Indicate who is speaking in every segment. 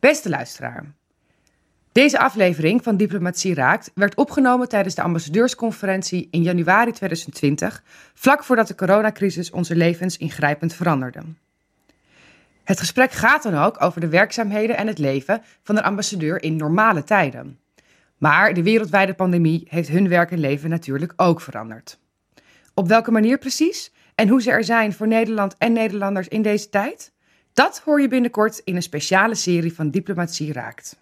Speaker 1: Beste luisteraar. Deze aflevering van Diplomatie Raakt werd opgenomen tijdens de ambassadeursconferentie in januari 2020, vlak voordat de coronacrisis onze levens ingrijpend veranderde. Het gesprek gaat dan ook over de werkzaamheden en het leven van een ambassadeur in normale tijden. Maar de wereldwijde pandemie heeft hun werk en leven natuurlijk ook veranderd. Op welke manier precies en hoe ze er zijn voor Nederland en Nederlanders in deze tijd? Dat hoor je binnenkort in een speciale serie van Diplomatie Raakt.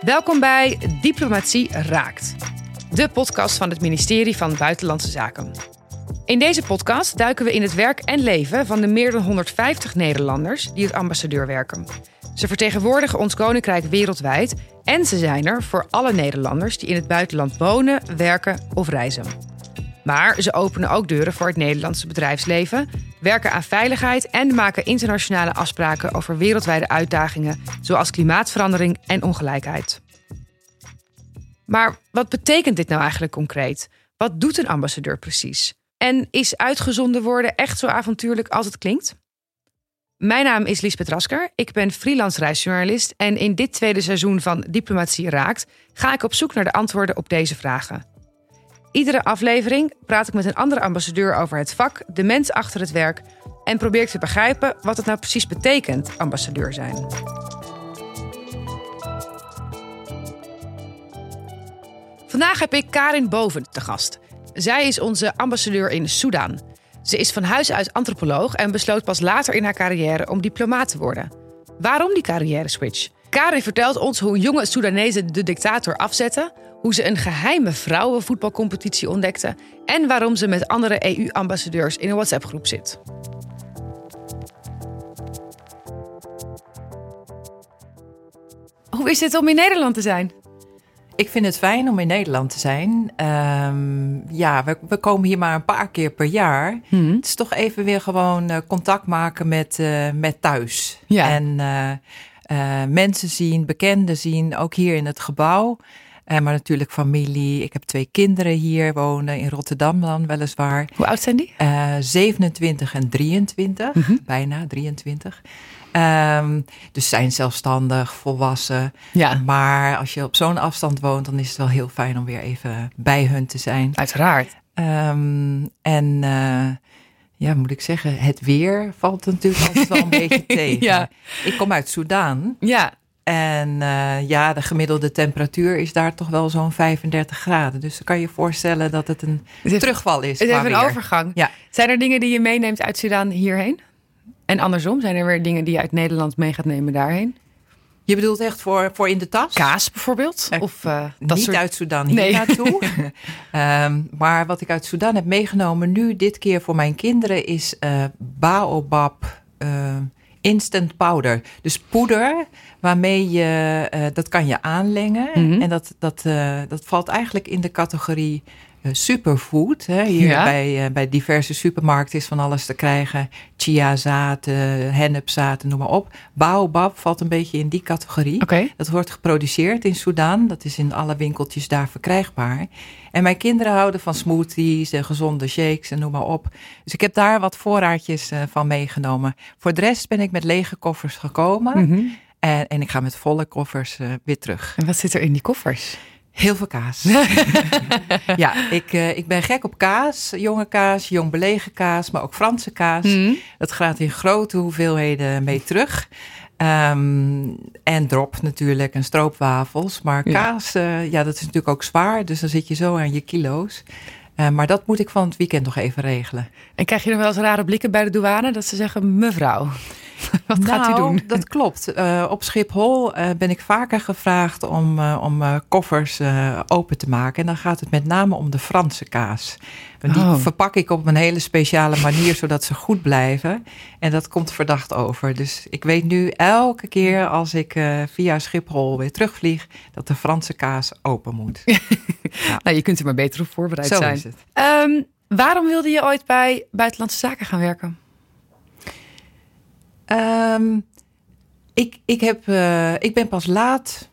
Speaker 1: Welkom bij Diplomatie Raakt, de podcast van het ministerie van Buitenlandse Zaken. In deze podcast duiken we in het werk en leven van de meer dan 150 Nederlanders die als ambassadeur werken. Ze vertegenwoordigen ons koninkrijk wereldwijd en ze zijn er voor alle Nederlanders die in het buitenland wonen, werken of reizen. Maar ze openen ook deuren voor het Nederlandse bedrijfsleven, werken aan veiligheid en maken internationale afspraken over wereldwijde uitdagingen zoals klimaatverandering en ongelijkheid. Maar wat betekent dit nou eigenlijk concreet? Wat doet een ambassadeur precies? En is uitgezonden worden echt zo avontuurlijk als het klinkt? Mijn naam is Liesbeth Rasker. Ik ben freelance reisjournalist en in dit tweede seizoen van Diplomatie Raakt ga ik op zoek naar de antwoorden op deze vragen. Iedere aflevering praat ik met een andere ambassadeur over het vak, de mens achter het werk en probeer ik te begrijpen wat het nou precies betekent ambassadeur zijn. Vandaag heb ik Karin Boven te gast. Zij is onze ambassadeur in Soedan. Ze is van huis uit antropoloog en besloot pas later in haar carrière om diplomaat te worden. Waarom die carrière switch? Karin vertelt ons hoe jonge Soedanezen de dictator afzetten, hoe ze een geheime vrouwenvoetbalcompetitie ontdekte en waarom ze met andere EU-ambassadeurs in een WhatsApp-groep zit. Hoe is het om in Nederland te zijn?
Speaker 2: Ik vind het fijn om in Nederland te zijn. Ehm, ja, we, we, komen hier maar een paar keer per jaar.
Speaker 1: Hmm.
Speaker 2: Het is toch even weer gewoon uh, contact maken met, uh, met thuis.
Speaker 1: Ja.
Speaker 2: En uh, mensen zien, bekenden zien, ook hier in het gebouw. maar natuurlijk familie. Ik heb twee kinderen hier wonen, in Rotterdam dan weliswaar.
Speaker 1: Hoe oud zijn die?
Speaker 2: 27 en 23,
Speaker 1: Mhm.
Speaker 2: bijna 23. Um, dus zijn zelfstandig, volwassen.
Speaker 1: Ja.
Speaker 2: Maar als je op zo'n afstand woont, dan is het wel heel fijn om weer even bij hun te zijn.
Speaker 1: Uiteraard.
Speaker 2: Um, en uh, ja, moet ik zeggen, het weer valt natuurlijk altijd wel een beetje tegen.
Speaker 1: Ja.
Speaker 2: Ik kom uit Soudaan.
Speaker 1: Ja.
Speaker 2: En uh, ja, de gemiddelde temperatuur is daar toch wel zo'n 35 graden. Dus dan kan je voorstellen dat het een
Speaker 1: Het heeft-
Speaker 2: terugval is.
Speaker 1: Het is een
Speaker 2: weer.
Speaker 1: overgang.
Speaker 2: Ja.
Speaker 1: Zijn er dingen die je meeneemt uit Sudan hierheen? En andersom, zijn er weer dingen die je uit Nederland mee gaat nemen daarheen?
Speaker 2: Je bedoelt echt voor, voor in de tas?
Speaker 1: Kaas bijvoorbeeld?
Speaker 2: Eh,
Speaker 1: of uh, dat
Speaker 2: niet
Speaker 1: soort...
Speaker 2: uit Sudan hier
Speaker 1: Nee.
Speaker 2: naartoe. um, maar wat ik uit Sudan heb meegenomen nu, dit keer voor mijn kinderen, is uh, baobab instant powder. Dus poeder waarmee je, dat kan je aanlengen.
Speaker 1: Mhm.
Speaker 2: En dat, dat, dat valt eigenlijk in de categorie superfood. Hè. Hier
Speaker 1: Ja.
Speaker 2: bij, uh, bij diverse supermarkten is van alles te krijgen. Chiazaten, hennepzaten, noem maar op. Baobab valt een beetje in die categorie.
Speaker 1: Oké.
Speaker 2: Dat wordt geproduceerd in Sudan. Dat is in alle winkeltjes daar verkrijgbaar. En mijn kinderen houden van smoothies en gezonde shakes en noem maar op. Dus ik heb daar wat voorraadjes uh, van meegenomen. Voor de rest ben ik met lege koffers gekomen.
Speaker 1: Mhm.
Speaker 2: En, en ik ga met volle koffers uh, weer terug.
Speaker 1: En wat zit er in die koffers?
Speaker 2: Heel veel kaas. ja, ik, uh, ik ben gek op kaas. Jonge kaas, jong belegen kaas, maar ook Franse kaas.
Speaker 1: Mhm.
Speaker 2: Dat gaat in grote hoeveelheden mee terug. Um, en drop natuurlijk en stroopwafels. Maar
Speaker 1: Ja.
Speaker 2: kaas, uh, ja, dat is natuurlijk ook zwaar. Dus dan zit je zo aan je kilo's. Uh, maar dat moet ik van het weekend nog even regelen.
Speaker 1: En krijg je nog wel eens rare blikken bij de douane dat ze zeggen: mevrouw, wat
Speaker 2: nou,
Speaker 1: gaat u doen?
Speaker 2: Dat klopt. Uh, op Schiphol uh, ben ik vaker gevraagd om, uh, om koffers open te maken. En dan gaat het met name om de Franse kaas. Want die
Speaker 1: Oh.
Speaker 2: verpak ik op een hele speciale manier, zodat ze goed blijven. En dat komt verdacht over. Dus ik weet nu elke keer als ik via Schiphol weer terugvlieg, dat de Franse kaas open moet.
Speaker 1: Nou, je kunt er maar beter op voorbereid
Speaker 2: Zo
Speaker 1: zijn.
Speaker 2: is het.
Speaker 1: Um, waarom wilde je ooit bij Buitenlandse Zaken gaan werken?
Speaker 2: Um, ik, ik, heb, uh, ik ben pas laat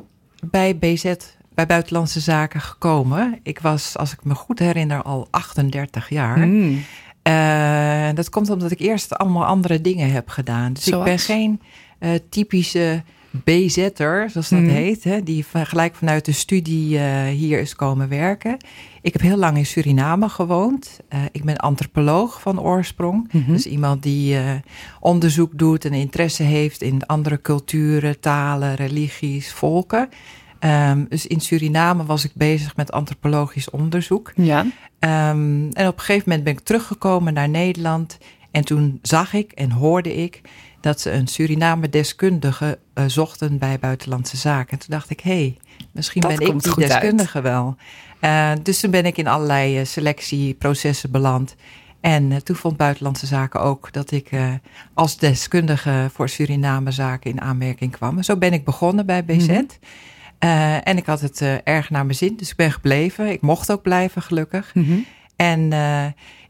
Speaker 2: bij BZ bij Buitenlandse Zaken gekomen? Ik was, als ik me goed herinner, al 38 jaar.
Speaker 1: Mm.
Speaker 2: Uh, dat komt omdat ik eerst allemaal andere dingen heb gedaan. Dus
Speaker 1: Zoals?
Speaker 2: ik ben geen uh, typische BZ'er, zoals dat
Speaker 1: Mhm.
Speaker 2: heet, hè, die van, gelijk vanuit de studie uh, hier is komen werken. Ik heb heel lang in Suriname gewoond. Uh, ik ben antropoloog van oorsprong.
Speaker 1: Mhm.
Speaker 2: Dus iemand die uh, onderzoek doet en interesse heeft in andere culturen, talen, religies, volken. Um, dus in Suriname was ik bezig met antropologisch onderzoek.
Speaker 1: Ja.
Speaker 2: Um, en op een gegeven moment ben ik teruggekomen naar Nederland. En toen zag ik en hoorde ik dat ze een Suriname-deskundige uh, zochten bij Buitenlandse Zaken. En toen dacht ik, hé, hey, misschien
Speaker 1: Dat
Speaker 2: ben ik die deskundige
Speaker 1: uit.
Speaker 2: wel. Uh, dus toen ben ik in allerlei uh, selectieprocessen beland. En toen vond Buitenlandse Zaken ook dat ik als deskundige voor Suriname-zaken in aanmerking kwam. En zo ben ik begonnen bij BZ.
Speaker 1: Mhm.
Speaker 2: En ik had het erg naar mijn zin, dus ik ben gebleven. Ik mocht ook blijven, gelukkig.
Speaker 1: Mhm.
Speaker 2: En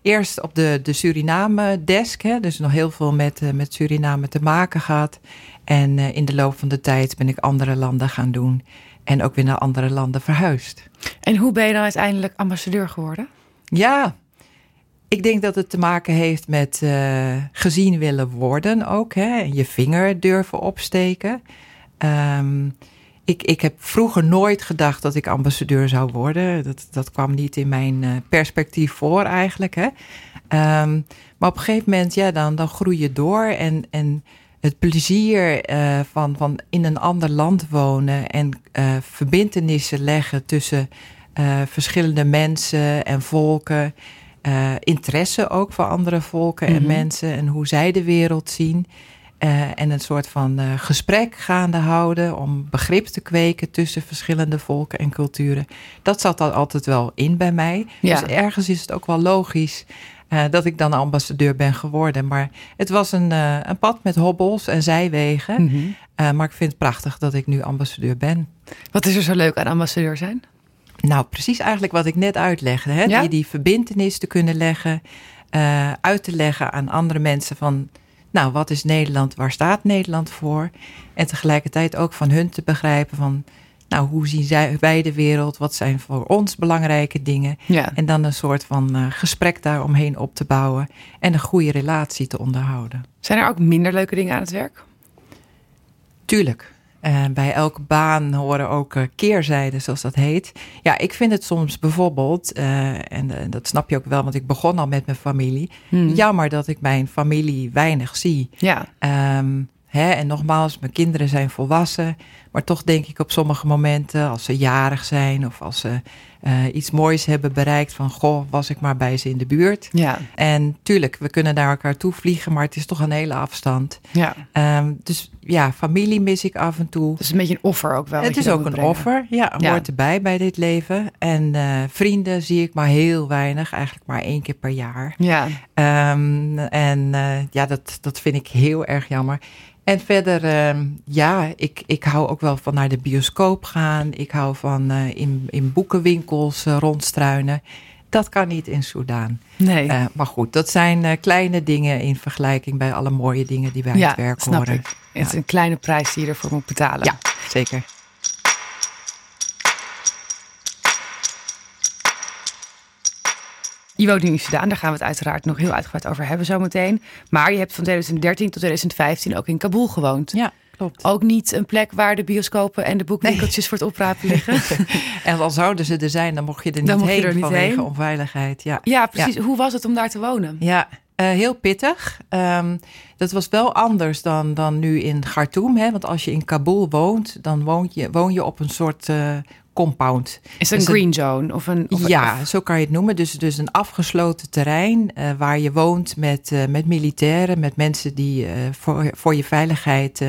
Speaker 2: eerst op de, de Suriname-desk, hè, dus nog heel veel met, uh, met Suriname te maken gehad. En uh, in de loop van de tijd ben ik andere landen gaan doen. En ook weer naar andere landen verhuisd.
Speaker 1: En hoe ben je dan uiteindelijk ambassadeur geworden?
Speaker 2: Ja, ik denk dat het te maken heeft met uh, gezien willen worden ook. Hè, en je vinger durven opsteken. Um, ik, ik heb vroeger nooit gedacht dat ik ambassadeur zou worden. Dat, dat kwam niet in mijn uh, perspectief voor eigenlijk. Hè. Um, maar op een gegeven moment, ja, dan, dan groei je door. En, en het plezier uh, van, van in een ander land wonen en uh, verbindenissen leggen tussen verschillende mensen en volken. Interesse ook voor andere volken en
Speaker 1: Mhm.
Speaker 2: mensen en hoe zij de wereld zien. Uh, en een soort van uh, gesprek gaande houden om begrip te kweken tussen verschillende volken en culturen. Dat zat al altijd wel in bij mij.
Speaker 1: Ja.
Speaker 2: Dus ergens is het ook wel logisch uh, dat ik dan ambassadeur ben geworden. Maar het was een, een pad met hobbels en zijwegen.
Speaker 1: Mhm.
Speaker 2: Maar ik vind het prachtig dat ik nu ambassadeur ben.
Speaker 1: Wat is er zo leuk aan ambassadeur zijn?
Speaker 2: Nou, precies eigenlijk wat ik net uitlegde. Hè?
Speaker 1: Ja?
Speaker 2: Die, die verbindenis te kunnen leggen, uit te leggen aan andere mensen van... nou, wat is Nederland, waar staat Nederland voor? En tegelijkertijd ook van hun te begrijpen van... nou, hoe zien zij, wij de wereld? Wat zijn voor ons belangrijke dingen?
Speaker 1: Ja.
Speaker 2: En dan een soort van uh, gesprek daaromheen op te bouwen... en een goede relatie te onderhouden.
Speaker 1: Zijn er ook minder leuke dingen aan het werk?
Speaker 2: Tuurlijk. Uh, bij elke baan horen ook uh, keerzijden, zoals dat heet. Ja, ik vind het soms bijvoorbeeld, uh, en dat snap je ook wel, want ik begon al met mijn familie.
Speaker 1: Hmm.
Speaker 2: Jammer dat ik mijn familie weinig zie.
Speaker 1: Ja.
Speaker 2: Um, hè, en nogmaals, mijn kinderen zijn volwassen. Maar toch denk ik op sommige momenten, als ze jarig zijn of als ze uh, iets moois hebben bereikt, van goh, was ik maar bij ze in de buurt.
Speaker 1: Ja.
Speaker 2: En tuurlijk, we kunnen naar elkaar toe vliegen, maar het is toch een hele afstand.
Speaker 1: Ja.
Speaker 2: Um, dus ja, familie mis ik af en toe.
Speaker 1: Het is een beetje een offer ook wel.
Speaker 2: Het is ook een brengen. offer, ja,
Speaker 1: ja,
Speaker 2: hoort erbij bij dit leven. En uh, vrienden zie ik maar heel weinig, eigenlijk maar één keer per jaar.
Speaker 1: Ja.
Speaker 2: Um, en uh, ja, dat, dat vind ik heel erg jammer. En verder, uh, ja, ik, ik hou ook wel van naar de bioscoop gaan. Ik hou van uh, in, in boekenwinkels uh, rondstruinen. Dat kan niet in Soudaan.
Speaker 1: Nee.
Speaker 2: Uh, maar goed, dat zijn kleine dingen in vergelijking bij alle mooie dingen die
Speaker 1: ja,
Speaker 2: het werk
Speaker 1: snap
Speaker 2: horen.
Speaker 1: Ik. Het is een kleine prijs die je ervoor moet betalen.
Speaker 2: Ja, zeker.
Speaker 1: Je woont nu in Sudaan, daar gaan we het uiteraard nog heel uitgebreid over hebben zometeen. Maar je hebt van 2013 tot 2015 ook in Kabul gewoond.
Speaker 2: Ja, klopt.
Speaker 1: Ook niet een plek waar de bioscopen en de boekwinkeltjes nee. voor het oprapen liggen.
Speaker 2: en al zouden ze er zijn, dan mocht je er niet heen
Speaker 1: er niet
Speaker 2: vanwege
Speaker 1: heen.
Speaker 2: onveiligheid. Ja,
Speaker 1: ja precies. Ja. Hoe was het om daar te wonen?
Speaker 2: Ja, uh, heel pittig. Um, dat was wel anders dan, dan nu in Khartoum. Hè? Want als je in Kabul woont, dan woon je, woon je op een soort uh, compound.
Speaker 1: Is het een dus green zone? Of een, of
Speaker 2: ja, zo kan je het noemen. Dus, dus een afgesloten terrein uh, waar je woont met, uh, met militairen, met mensen die uh, voor, voor je veiligheid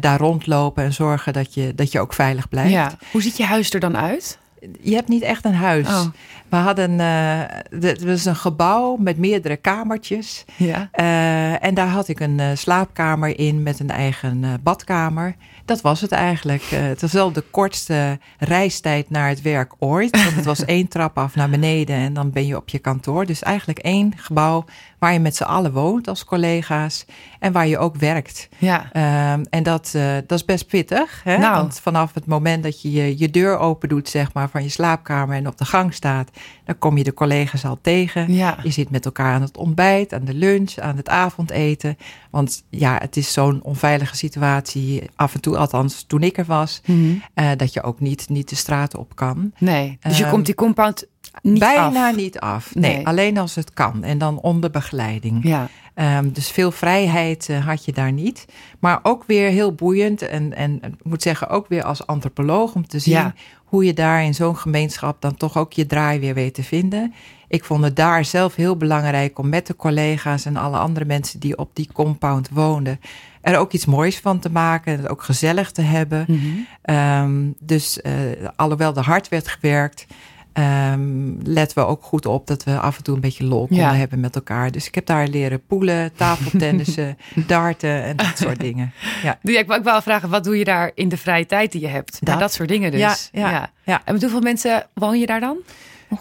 Speaker 2: daar rondlopen en zorgen dat je, dat je ook veilig blijft.
Speaker 1: Ja. Hoe ziet je huis er dan uit?
Speaker 2: je hebt niet echt een huis.
Speaker 1: Oh.
Speaker 2: We hadden, eh het was een gebouw met meerdere kamertjes.
Speaker 1: Ja.
Speaker 2: Eh, en daar had ik een eh, slaapkamer in met een eigen eh, badkamer. Dat was het eigenlijk. Eh, het was wel de kortste reistijd naar het werk ooit. Want het was één trap af naar beneden en dan ben je op je kantoor. Dus eigenlijk één gebouw waar je met z'n allen woont als collega's. En waar je ook werkt.
Speaker 1: Ja.
Speaker 2: Ehm, en dat, eh, dat is best pittig. Hè?
Speaker 1: Nou.
Speaker 2: Want vanaf het moment dat je, je je deur open doet, zeg maar, van je slaapkamer en op de gang staat, dan kom je de collega's al tegen.
Speaker 1: Ja.
Speaker 2: Je zit met elkaar aan het ontbijt, aan de lunch, aan het avondeten. Want ja, het is zo'n onveilige situatie, af en toe, althans toen ik er was,
Speaker 1: Mhm.
Speaker 2: eh, dat je ook niet, niet de straat op kan.
Speaker 1: Nee. Dus je
Speaker 2: Ehm,
Speaker 1: komt die compound niet
Speaker 2: Bijna
Speaker 1: af.
Speaker 2: niet af. Nee,
Speaker 1: Nee.
Speaker 2: alleen als het kan. En dan onder begeleiding.
Speaker 1: Ja.
Speaker 2: Ehm, dus veel vrijheid eh, had je daar niet. Maar ook weer heel boeiend. En, en ik moet zeggen, ook weer als antropoloog om te zien
Speaker 1: Ja.
Speaker 2: hoe je daar in zo'n gemeenschap dan toch ook je draai weer weet te vinden. Ik vond het daar zelf heel belangrijk om met de collega's en alle andere mensen die op die compound woonden, er ook iets moois van te maken. Het ook gezellig te hebben.
Speaker 1: Mhm.
Speaker 2: Ehm, dus eh, alhoewel er hard werd gewerkt, ehm, letten we ook goed op dat we af en toe een beetje lol konden
Speaker 1: Ja.
Speaker 2: hebben met elkaar. Dus ik heb daar leren poelen, tafeltennissen, darten en dat soort dingen. Ja.
Speaker 1: Ja, ik wou ik wou vragen, wat doe je daar in de vrije tijd die je hebt? Dat,
Speaker 2: Dat.
Speaker 1: dat soort dingen dus.
Speaker 2: Ja, ja, ja.
Speaker 1: En met hoeveel mensen woon je daar dan?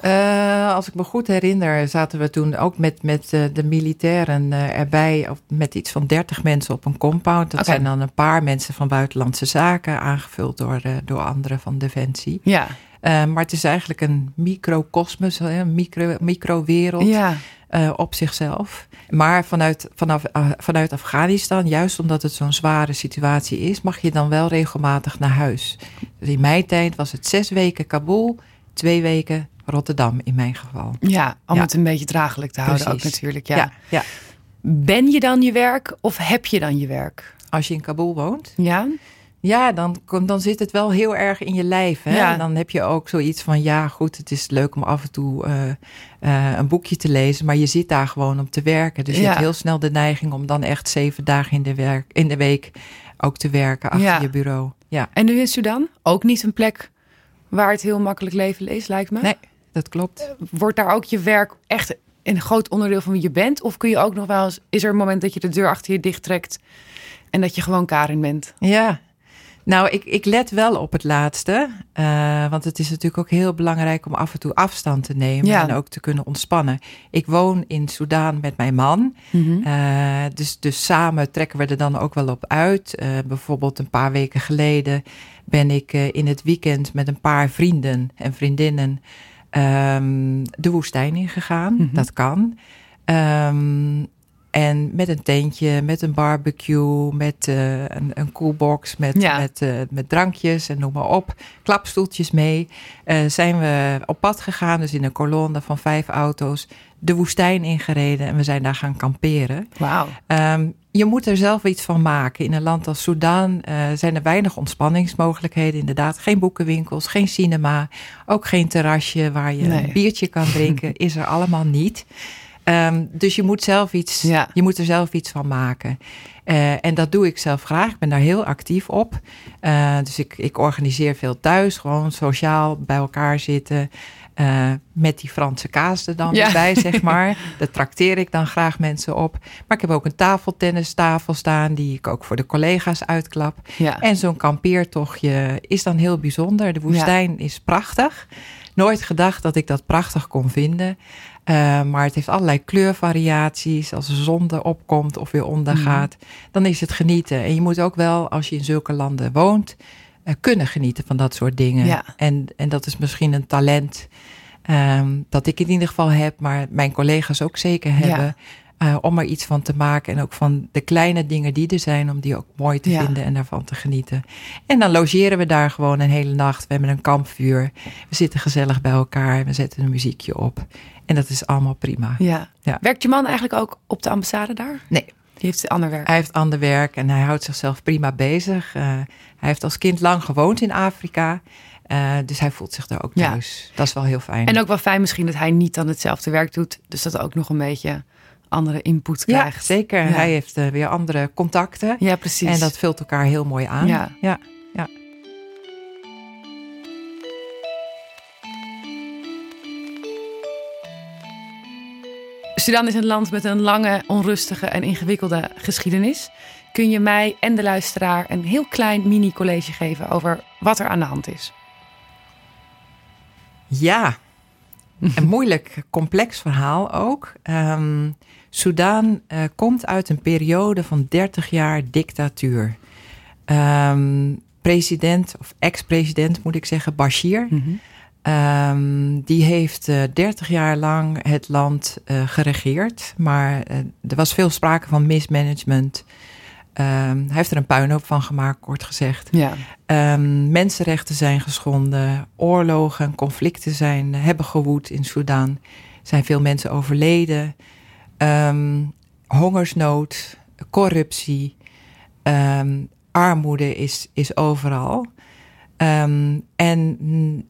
Speaker 2: Eh, als ik me goed herinner, zaten we toen ook met, met eh, de militairen eh, erbij, of met iets van 30 mensen op een compound. Dat zijn dan een paar mensen van Buitenlandse Zaken, aangevuld door, door anderen van Defensie.
Speaker 1: Ja.
Speaker 2: Eh, maar het is eigenlijk een microcosmos, een micro, microwereld
Speaker 1: Ja.
Speaker 2: eh, op zichzelf. Maar vanuit, vanaf, eh, vanuit Afghanistan, juist omdat het zo'n zware situatie is, mag je dan wel regelmatig naar huis. Dus in mijn tijd was het zes weken Kabul, twee weken Rotterdam in mijn geval.
Speaker 1: Ja, om
Speaker 2: Ja.
Speaker 1: het een beetje draaglijk te houden ook natuurlijk. Ja.
Speaker 2: ja, ja.
Speaker 1: Ben je dan je werk of heb je dan je werk?
Speaker 2: Als je in Kabul woont,
Speaker 1: Ja.
Speaker 2: Ja, dan, dan zit het wel heel erg in je lijf. Hè?
Speaker 1: Ja.
Speaker 2: En Dan heb je ook zoiets van, ja goed, het is leuk om af en toe eh, eh, een boekje te lezen, maar je zit daar gewoon om te werken. Dus je
Speaker 1: Ja.
Speaker 2: hebt heel snel de neiging om dan echt zeven dagen in de, werk, in de week ook te werken achter
Speaker 1: Ja.
Speaker 2: je bureau. Ja,
Speaker 1: En nu in Sudan? Ook niet een plek waar het heel makkelijk leven is, lijkt me.
Speaker 2: nee, dat klopt.
Speaker 1: Wordt daar ook je werk echt een groot onderdeel van wie je bent? Of kun je ook nog wel eens, is er een moment dat je de deur achter je dicht trekt en dat je gewoon Karin bent?
Speaker 2: Ja, nou, ik, ik let wel op het laatste. eh, want het is natuurlijk ook heel belangrijk om af en toe afstand te nemen
Speaker 1: Ja.
Speaker 2: en ook te kunnen ontspannen. Ik woon in Soudaan met mijn man. Eh, dus, dus samen trekken we er dan ook wel op uit. Eh, bijvoorbeeld een paar weken geleden ben ik in het weekend met een paar vrienden en vriendinnen ehm, de woestijn ingegaan.
Speaker 1: Mhm.
Speaker 2: Dat kan. Ehm, en met een tentje, met een barbecue, met eh, een, een coolbox, met,
Speaker 1: Ja.
Speaker 2: met, eh, met drankjes en noem maar op. Klapstoeltjes mee. eh, zijn we op pad gegaan, dus in een kolonne van vijf auto's, de woestijn ingereden en we zijn daar gaan kamperen.
Speaker 1: Wauw.
Speaker 2: Ehm, je moet er zelf iets van maken. In een land als Soudaan eh, zijn er weinig ontspanningsmogelijkheden. Inderdaad, geen boekenwinkels, geen cinema, ook geen terrasje waar je
Speaker 1: Nee.
Speaker 2: een biertje kan drinken. is er allemaal niet. Ehm, dus je moet, zelf iets,
Speaker 1: Ja.
Speaker 2: je moet er zelf iets van maken. Eh, en dat doe ik zelf graag. Ik ben daar heel actief op. Eh, dus ik, ik organiseer veel thuis. Gewoon sociaal bij elkaar zitten. eh, met die Franse kaas er dan
Speaker 1: Ja.
Speaker 2: bij, zeg maar. Daar trakteer ik dan graag mensen op. Maar ik heb ook een tafeltennistafel staan... die ik ook voor de collega's uitklap.
Speaker 1: Ja.
Speaker 2: En zo'n kampeertochtje is dan heel bijzonder. De woestijn is prachtig. Nooit gedacht dat ik dat prachtig kon vinden. Eh, maar het heeft allerlei kleurvariaties. Als de zon erop komt of weer ondergaat, dan is het genieten. En je moet ook wel, als je in zulke landen woont, eh, kunnen genieten van dat soort dingen.
Speaker 1: Ja.
Speaker 2: En, en dat is misschien een talent ehm, dat ik in ieder geval heb, maar mijn collega's ook zeker hebben. eh, om er iets van te maken en ook van de kleine dingen die er zijn, om die ook mooi te
Speaker 1: Ja.
Speaker 2: vinden en daarvan te genieten. En dan logeren we daar gewoon een hele nacht. We hebben een kampvuur. We zitten gezellig bij elkaar. We zetten een muziekje op. En dat is allemaal prima.
Speaker 1: Ja.
Speaker 2: Ja.
Speaker 1: Werkt je man eigenlijk ook op de ambassade daar?
Speaker 2: Nee.
Speaker 1: Die heeft ander werk.
Speaker 2: Hij heeft ander werk en hij houdt zichzelf prima bezig. Eh, hij heeft als kind lang gewoond in Afrika. Eh, dus hij voelt zich daar ook
Speaker 1: Ja.
Speaker 2: thuis. Dat is wel heel fijn.
Speaker 1: En ook wel fijn misschien dat hij niet dan hetzelfde werk doet. Dus dat ook nog een beetje andere input
Speaker 2: ja,
Speaker 1: krijgt.
Speaker 2: zeker.
Speaker 1: Ja.
Speaker 2: Hij heeft eh, weer andere contacten.
Speaker 1: Ja, precies.
Speaker 2: En dat vult elkaar heel mooi aan.
Speaker 1: Ja.
Speaker 2: ja.
Speaker 1: Sudan is een land met een lange, onrustige en ingewikkelde geschiedenis. Kun je mij en de luisteraar een heel klein mini-college geven over wat er aan de hand is?
Speaker 2: Ja, een moeilijk, complex verhaal ook. Um, Soudaan uh, komt uit een periode van 30 jaar dictatuur. Um, president, of ex-president moet ik zeggen, Bashir. Mm -hmm. Um, die heeft uh, 30 jaar lang het land uh, geregeerd. Maar uh, er was veel sprake van mismanagement. Um, hij heeft er een puinhoop van gemaakt, kort gezegd. Ja. Um, mensenrechten zijn geschonden, oorlogen en conflicten zijn, hebben gewoed in Soedan. Er zijn veel mensen overleden. Hongersnood, corruptie, armoede is, is overal. En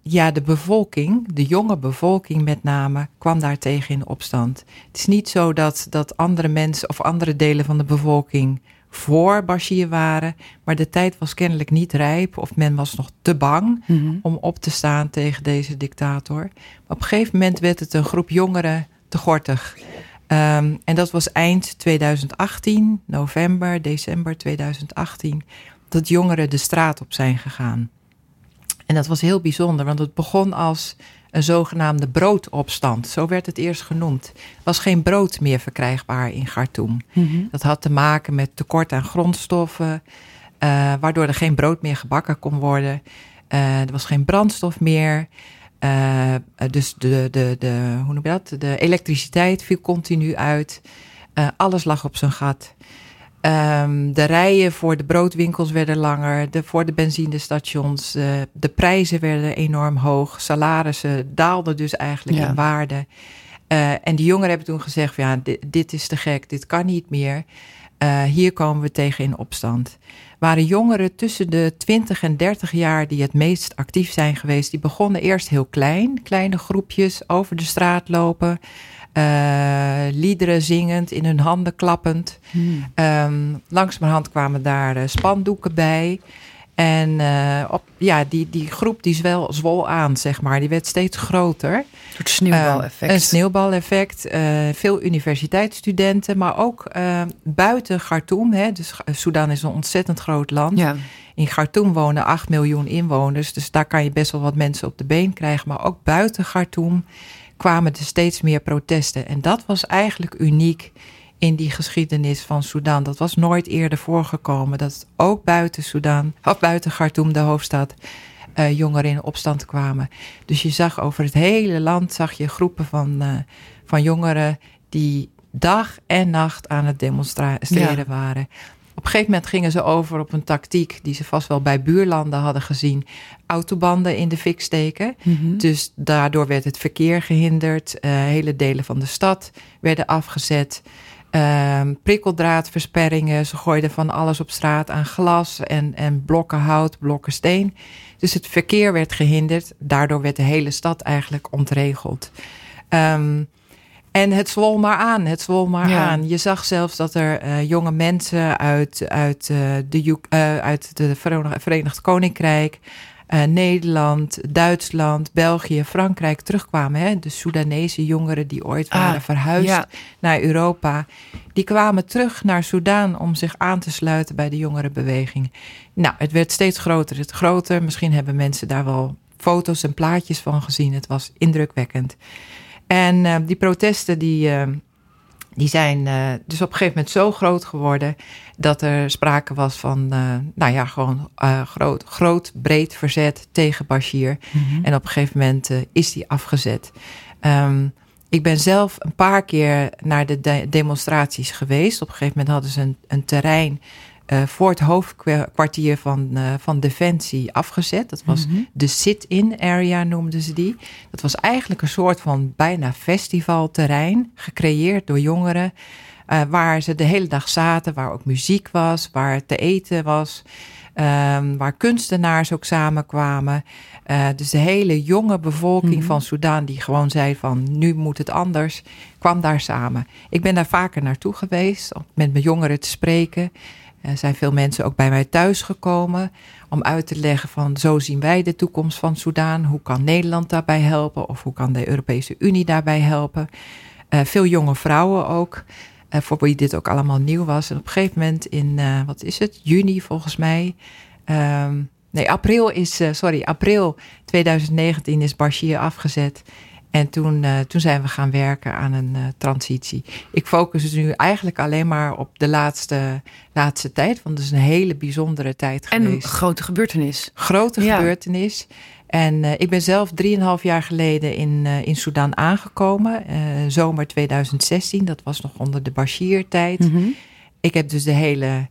Speaker 2: ja, de bevolking, de jonge bevolking met name, kwam daartegen in opstand. Het is niet zo dat, dat andere mensen of andere delen van de bevolking voor Bashir waren. Maar de tijd was kennelijk niet rijp of men was nog te bang mm -hmm. om op te staan tegen deze dictator. Maar op een gegeven moment werd het een groep jongeren te gortig. Um, en dat was eind 2018, november, december 2018, dat jongeren de straat op zijn gegaan. En dat was heel bijzonder, want het begon als een zogenaamde broodopstand. Zo werd het eerst genoemd. Er was geen brood meer verkrijgbaar in Khartoum. Mm -hmm. Dat had te maken met tekort aan grondstoffen, uh, waardoor er geen brood meer gebakken kon worden. Uh, er was geen brandstof meer. Uh, dus de, de, de, hoe noem je dat? de elektriciteit viel continu uit. alles lag op zijn gat. Um, de rijen voor de broodwinkels werden langer, de, voor de benzinestations. Uh, de prijzen werden enorm hoog. Salarissen daalden dus eigenlijk ja. in waarde. Uh, en die jongeren hebben toen gezegd: ja, dit, dit, is te gek, dit kan niet meer. Uh, hier komen we tegen in opstand. Waren jongeren tussen de 20 en 30 jaar die het meest actief zijn geweest, die begonnen eerst heel klein, kleine groepjes over de straat lopen uh, liederen zingend, in hun handen klappend. Hmm. Um, langzamerhand kwamen daar uh, spandoeken bij. En uh, op, ja, die, die groep die zwel, zwol aan, zeg maar. Die werd steeds groter. Een
Speaker 1: soort sneeuwbaleffect.
Speaker 2: een sneeuwbaleffect. veel universiteitsstudenten, maar ook buiten Khartoum. Hè, dus Sudan is een ontzettend groot land. Ja. In Khartoum wonen 8 miljoen inwoners. Dus daar kan je best wel wat mensen op de been krijgen. Maar ook buiten Khartoum kwamen er steeds meer protesten. En dat was eigenlijk uniek in die geschiedenis van Sudan. Dat was nooit eerder voorgekomen. Dat ook buiten Sudan, of buiten Khartoum, de hoofdstad, uh, jongeren in opstand kwamen. Dus je zag over het hele land zag je groepen van, uh, van jongeren die dag en nacht aan het demonstreren ja. waren. Op een gegeven moment gingen ze over op een tactiek die ze vast wel bij buurlanden hadden gezien. Autobanden in de fik steken. Mm -hmm. Dus daardoor werd het verkeer gehinderd. Uh, hele delen van de stad werden afgezet. Uh, prikkeldraadversperringen. Ze gooiden van alles op straat aan glas en, en blokken hout, blokken steen. Dus het verkeer werd gehinderd. Daardoor werd de hele stad eigenlijk ontregeld. Um, en het zwol maar aan, het zwol maar ja. aan. Je zag zelfs dat er uh, jonge mensen uit, uit, uh, de, uh, uit de Verenigd Koninkrijk, Nederland, Duitsland, België, Frankrijk terugkwamen. Hè? De Soedanese jongeren die ooit waren ah, verhuisd ja. naar Europa. Die kwamen terug naar Soedan om zich aan te sluiten bij de jongerenbeweging. Nou, het werd steeds groter, het groter. Misschien hebben mensen daar wel foto's en plaatjes van gezien. Het was indrukwekkend. En uh, die protesten die, uh, die zijn uh, dus op een gegeven moment zo groot geworden dat er sprake was van, nou ja, gewoon groot, groot, breed verzet tegen Bashir. Mm -hmm. En op een gegeven moment is die afgezet. Um, ik ben zelf een paar keer naar de, de demonstraties geweest. Op een gegeven moment hadden ze een, een terrein uh, voor het hoofdkwartier van, uh, van Defensie afgezet. Dat was mm -hmm. de sit-in area noemden ze die. Dat was eigenlijk een soort van bijna festivalterrein, gecreëerd door jongeren. Uh, waar ze de hele dag zaten, waar ook muziek was, waar te eten was. Um, waar kunstenaars ook samenkwamen. Uh, dus de hele jonge bevolking mm -hmm. van Soudaan, die gewoon zei van nu moet het anders, kwam daar samen. Ik ben daar vaker naartoe geweest om met mijn jongeren te spreken. Er zijn veel mensen ook bij mij thuis gekomen om uit te leggen van zo zien wij de toekomst van Soudaan. Hoe kan Nederland daarbij helpen of hoe kan de Europese Unie daarbij helpen? veel jonge vrouwen ook. voor wie dit ook allemaal nieuw was. En op een gegeven moment in, wat is het, juni volgens mij. Ehm, nee, april is, sorry, april 2019 is Bashir afgezet. En toen, uh, toen zijn we gaan werken aan een uh, transitie. Ik focus dus nu eigenlijk alleen maar op de laatste, laatste tijd. Want het is een hele bijzondere tijd
Speaker 1: en
Speaker 2: geweest.
Speaker 1: En een grote gebeurtenis.
Speaker 2: Grote ja. gebeurtenis. En uh, ik ben zelf drieënhalf jaar geleden in, in Sudan aangekomen. zomer 2016. Dat was nog onder de Bashir-tijd.
Speaker 1: Mm -hmm.
Speaker 2: Ik heb dus de hele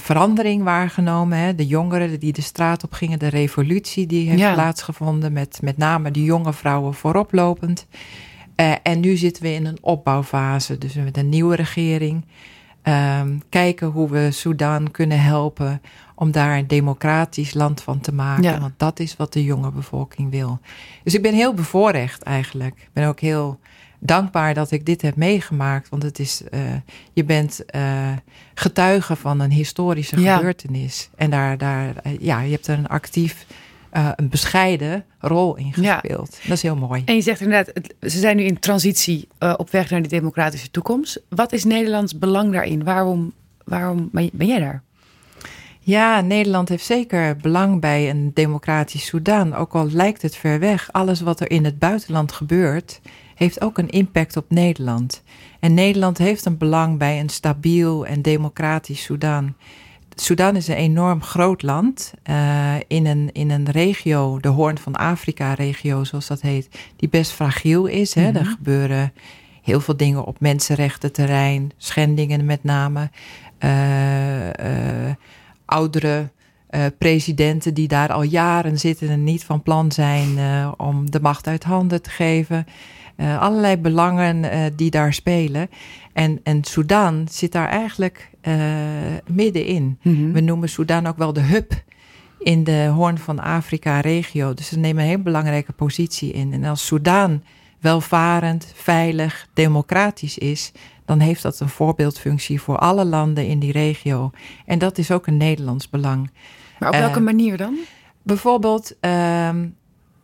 Speaker 2: verandering waargenomen. Hè? De jongeren die de straat op gingen, de revolutie die heeft
Speaker 1: Ja.
Speaker 2: plaatsgevonden, met met name de jonge vrouwen vooroplopend. Eh, en nu zitten we in een opbouwfase, dus met een nieuwe regering. Ehm, kijken hoe we Sudan kunnen helpen om daar een democratisch land van te maken.
Speaker 1: Ja.
Speaker 2: Want dat is wat de jonge bevolking wil. Dus ik ben heel bevoorrecht eigenlijk. Ik ben ook heel dankbaar dat ik dit heb meegemaakt. Want het is, eh, je bent eh, getuige van een historische
Speaker 1: Ja.
Speaker 2: gebeurtenis. En daar, daar, eh, ja, je hebt er een actief, een bescheiden rol in
Speaker 1: Ja.
Speaker 2: gespeeld. Dat is heel mooi.
Speaker 1: En je zegt inderdaad, ze zijn nu in transitie op weg naar die democratische toekomst. Wat is Nederlands belang daarin? Waarom, waarom ben ben jij daar?
Speaker 2: Ja, Nederland heeft zeker belang bij een democratisch Soedan. Ook al lijkt het ver weg. Alles wat er in het buitenland gebeurt, heeft ook een impact op Nederland. En Nederland heeft een belang bij een stabiel en democratisch Soedan. Sudan is een enorm groot land eh, in, een, in een regio, de Hoorn van Afrika-regio, zoals dat heet, die best fragiel is. Hè?
Speaker 1: Mhm.
Speaker 2: Er gebeuren heel veel dingen op mensenrechtenterrein, schendingen met name. eh, eh, oudere presidenten die daar al jaren zitten en niet van plan zijn om de macht uit handen te geven. Eh, allerlei belangen eh, die daar spelen. En, en Sudan zit daar eigenlijk eh, middenin. We noemen Sudan ook wel de hub in de Hoorn van Afrika-regio. Dus ze nemen een heel belangrijke positie in. En als Sudan welvarend, veilig, democratisch is, dan heeft dat een voorbeeldfunctie voor alle landen in die regio. En dat is ook een Nederlands belang.
Speaker 1: Maar op welke manier dan?
Speaker 2: Bijvoorbeeld, ehm,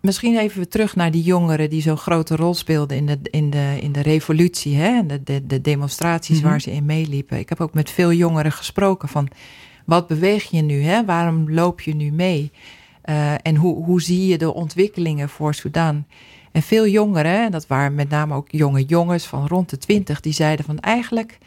Speaker 2: misschien even terug naar die jongeren die zo'n grote rol speelden in de, in de, in de revolutie, hè? en De, de, de demonstraties
Speaker 1: Mhm.
Speaker 2: waar ze in meeliepen. Ik heb ook met veel jongeren gesproken van, wat beweeg je nu? Hè? Waarom loop je nu mee? Eh, en hoe, hoe zie je de ontwikkelingen voor Sudan? En veel jongeren, en dat waren met name ook jonge jongens van rond de twintig, die zeiden van eigenlijk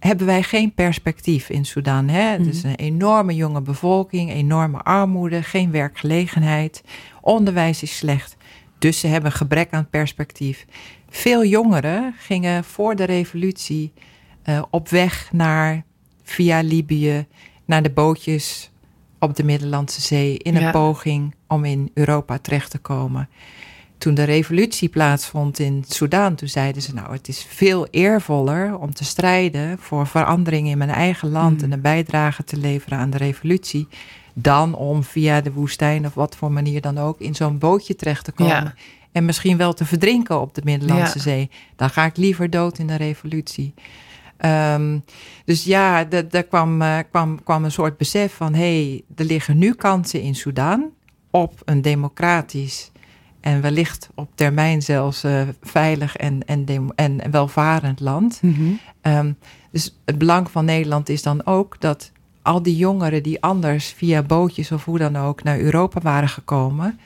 Speaker 2: hebben wij geen perspectief in Sudan. Hè? Het is een enorme jonge bevolking, enorme armoede, geen werkgelegenheid, onderwijs is slecht. Dus ze hebben gebrek aan perspectief. Veel jongeren gingen voor de revolutie eh, op weg naar via Libië, naar de bootjes op de Middellandse Zee, in een
Speaker 1: Ja.
Speaker 2: poging om in Europa terecht te komen. Toen de revolutie plaatsvond in Sudan, toen zeiden ze: Nou, het is veel eervoller om te strijden voor verandering in mijn eigen land
Speaker 1: Mm.
Speaker 2: en een bijdrage te leveren aan de revolutie, dan om via de woestijn of wat voor manier dan ook in zo'n bootje terecht te komen.
Speaker 1: Ja.
Speaker 2: En misschien wel te verdrinken op de Middellandse
Speaker 1: Ja.
Speaker 2: Zee. Dan ga ik liever dood in de revolutie. Ehm, dus ja, da- daar kwam, eh, kwam, kwam een soort besef van: hé, hey, er liggen nu kansen in Sudan op een democratisch en wellicht op termijn zelfs eh, veilig en, en, en welvarend land. Ehm, dus het belang van Nederland is dan ook dat al die jongeren die anders via bootjes of hoe dan ook naar Europa waren gekomen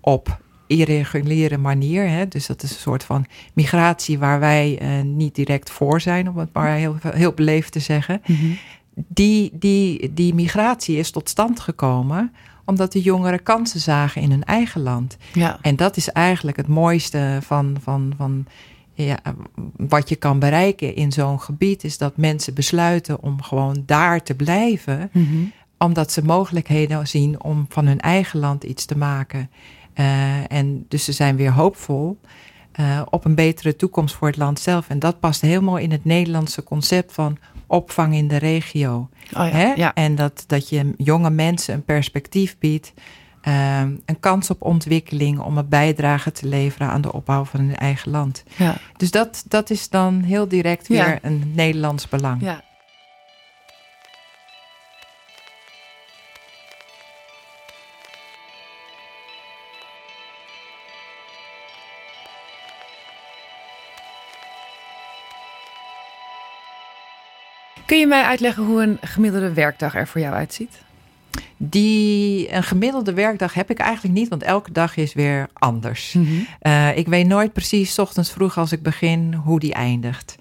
Speaker 2: op irreguliere manier, hè, dus dat is een soort van migratie waar wij eh, niet direct voor zijn, om het maar heel, heel beleefd te zeggen. Die, die, die migratie is tot stand gekomen omdat de jongeren kansen zagen in hun eigen land.
Speaker 1: Ja.
Speaker 2: En dat is eigenlijk het mooiste van, van, van ja, wat je kan bereiken in zo'n gebied, is dat mensen besluiten om gewoon daar te blijven, omdat ze mogelijkheden zien om van hun eigen land iets te maken. Eh, en dus ze zijn weer hoopvol eh, op een betere toekomst voor het land zelf. En dat past heel mooi in het Nederlandse concept van opvang in de regio.
Speaker 1: Oh ja.
Speaker 2: Hè?
Speaker 1: ja.
Speaker 2: En dat, dat je jonge mensen een perspectief biedt, ehm, een kans op ontwikkeling om een bijdrage te leveren aan de opbouw van hun eigen land.
Speaker 1: ja.
Speaker 2: Dus dat, dat is dan heel direct weer een Nederlands belang.
Speaker 1: ja. Je mij uitleggen hoe een gemiddelde werkdag er voor jou uitziet?
Speaker 2: Die, een gemiddelde werkdag heb ik eigenlijk niet, want elke dag is weer anders. Mm ik weet nooit precies, ochtends vroeg als ik begin, hoe die eindigt.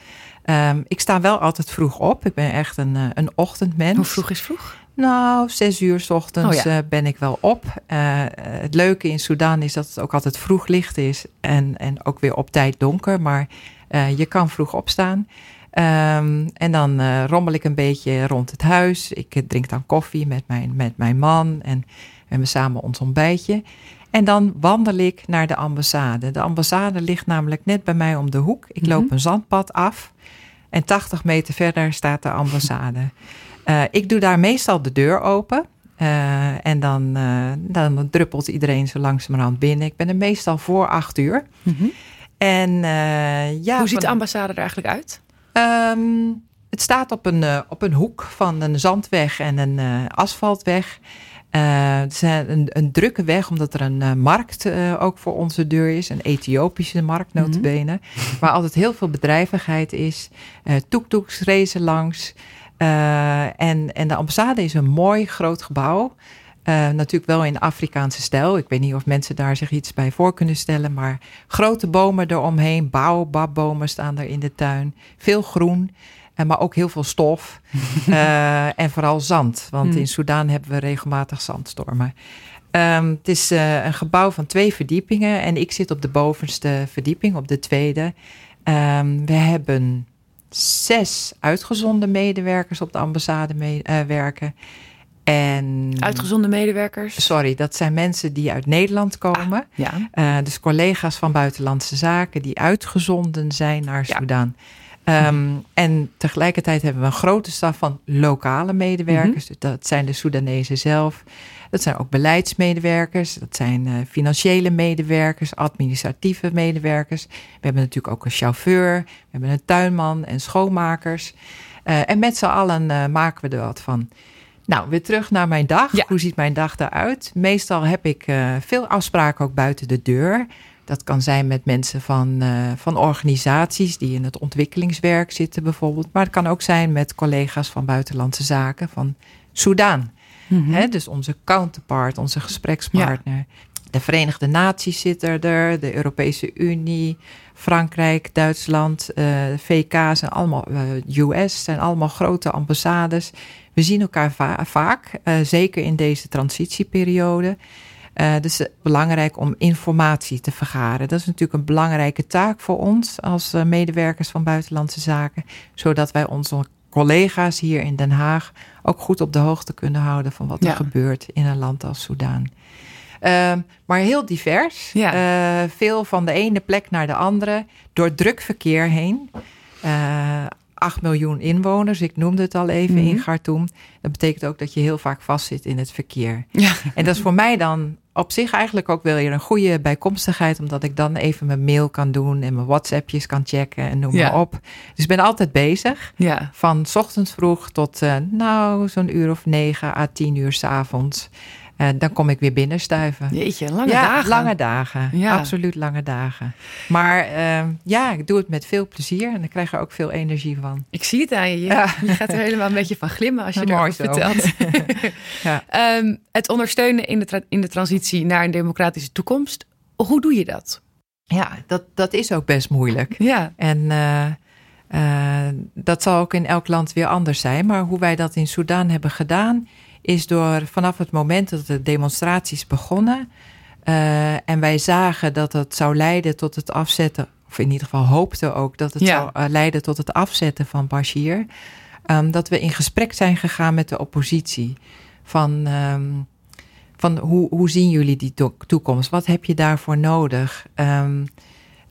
Speaker 2: Um, ik sta wel altijd vroeg op. Ik ben echt een, uh, een ochtendmens.
Speaker 1: Hoe vroeg is vroeg?
Speaker 2: Nou, zes uur s ochtends oh, ja. uh, ben ik wel op. Uh, het leuke in Sudan is dat het ook altijd vroeg licht is en, en ook weer op tijd donker. Maar je kan vroeg opstaan. Um, en dan uh, rommel ik een beetje rond het huis. Ik drink dan koffie met mijn, met mijn man en we hebben samen ons ontbijtje. En dan wandel ik naar de ambassade. De ambassade ligt namelijk net bij mij om de hoek. Ik loop mm-hmm. een zandpad af en 80 meter verder staat de ambassade. Uh, ik doe daar meestal de deur open. Uh, en dan, uh, dan druppelt iedereen zo langzamerhand binnen. Ik ben er meestal voor acht uur.
Speaker 1: Mm-hmm.
Speaker 2: En, ja,
Speaker 1: Hoe ziet de ambassade er eigenlijk uit?
Speaker 2: Um, het staat op een, uh, op een hoek van een zandweg en een uh, asfaltweg. Uh, het is een, een, drukke weg, omdat er een markt ook voor onze deur is. Een Ethiopische markt, mhm. notabene. Mm -hmm. Waar altijd heel veel bedrijvigheid is. Uh, Toektoeks racen langs. en, en de ambassade is een mooi groot gebouw. Uh, natuurlijk wel in Afrikaanse stijl. Ik weet niet of mensen daar zich iets bij voor kunnen stellen. Maar grote bomen eromheen. Baobabbomen staan er in de tuin. Veel groen. Uh, maar ook heel veel stof. uh, en vooral zand. Want mm. in Soudaan hebben we regelmatig zandstormen. Um, het is een gebouw van twee verdiepingen. En ik zit op de bovenste verdieping, op de tweede. Um, we hebben zes uitgezonden medewerkers op de ambassade mee, werken. En,
Speaker 1: Uitgezonde medewerkers?
Speaker 2: Sorry, dat zijn mensen die uit Nederland komen. Ah,
Speaker 1: ja.
Speaker 2: Uh, dus collega's van Buitenlandse Zaken die uitgezonden zijn naar. Ja. Um, en tegelijkertijd hebben we een grote staf van lokale medewerkers. Mm -hmm. Dat zijn de Soedanezen zelf. Dat zijn ook beleidsmedewerkers. Dat zijn uh, financiële medewerkers, administratieve medewerkers. We hebben natuurlijk ook een chauffeur. We hebben een tuinman en schoonmakers. Uh, en met z'n allen maken we er wat van. Nou, weer terug naar mijn dag.
Speaker 1: Ja.
Speaker 2: Hoe ziet mijn dag eruit? Meestal heb ik uh, veel afspraken ook buiten de deur. Dat kan zijn met mensen van, uh, van organisaties die in het ontwikkelingswerk zitten bijvoorbeeld. Maar het kan ook zijn met collega's van buitenlandse zaken van Soudaan. Mm -hmm. dus onze counterpart, onze gesprekspartner. Ja. De Verenigde Naties zitten er, de Europese Unie, Frankrijk, Duitsland, uh, VK zijn allemaal, US zijn allemaal grote ambassades. We zien elkaar va vaak, uh, zeker in deze transitieperiode. Uh, dus het is belangrijk om informatie te vergaren. Dat is natuurlijk een belangrijke taak voor ons als uh, medewerkers van Buitenlandse Zaken. Zodat wij onze collega's hier in Den Haag ook goed op de hoogte kunnen houden van wat er gebeurt in een land als Soudaan. Uh, maar heel divers.
Speaker 1: Ja.
Speaker 2: Uh, veel van de ene plek naar de andere. Door druk verkeer heen. Uh, 8 miljoen inwoners, ik noemde het al even mm -hmm. in Khartoum. Dat betekent ook dat je heel vaak vastzit in het verkeer.
Speaker 1: Ja.
Speaker 2: En dat is voor mij dan op zich eigenlijk ook wel weer een goede bijkomstigheid, omdat ik dan even mijn mail kan doen en mijn WhatsAppjes kan checken en noem
Speaker 1: ja.
Speaker 2: maar op. Dus ik ben altijd bezig.
Speaker 1: Ja.
Speaker 2: Van ochtends vroeg tot uh, nou zo'n uur of negen à tien uur s avonds. Uh, dan kom ik weer binnenstuiven.
Speaker 1: Jeetje, lange
Speaker 2: ja,
Speaker 1: dagen.
Speaker 2: lange dagen.
Speaker 1: Ja.
Speaker 2: Absoluut lange dagen. Maar uh, ja, ik doe het met veel plezier en dan krijg je er ook veel energie van.
Speaker 1: Ik zie het aan je. Je, ja. je gaat er helemaal een beetje van glimmen als je
Speaker 2: ja,
Speaker 1: erover vertelt.
Speaker 2: ja.
Speaker 1: um, het ondersteunen in de, in de transitie naar een democratische toekomst. Hoe doe je dat?
Speaker 2: Ja, dat, dat is ook best moeilijk.
Speaker 1: Ja.
Speaker 2: En uh, uh, dat zal ook in elk land weer anders zijn. Maar hoe wij dat in Soedan hebben gedaan is door vanaf het moment dat de demonstraties begonnen uh, en wij zagen dat het zou leiden tot het afzetten, of in ieder geval hoopten ook dat het
Speaker 1: Ja.
Speaker 2: zou uh, leiden tot het afzetten van Bashir, um, dat we in gesprek zijn gegaan met de oppositie. Van, um, van hoe, hoe zien jullie die to toekomst? Wat heb je daarvoor nodig? Um,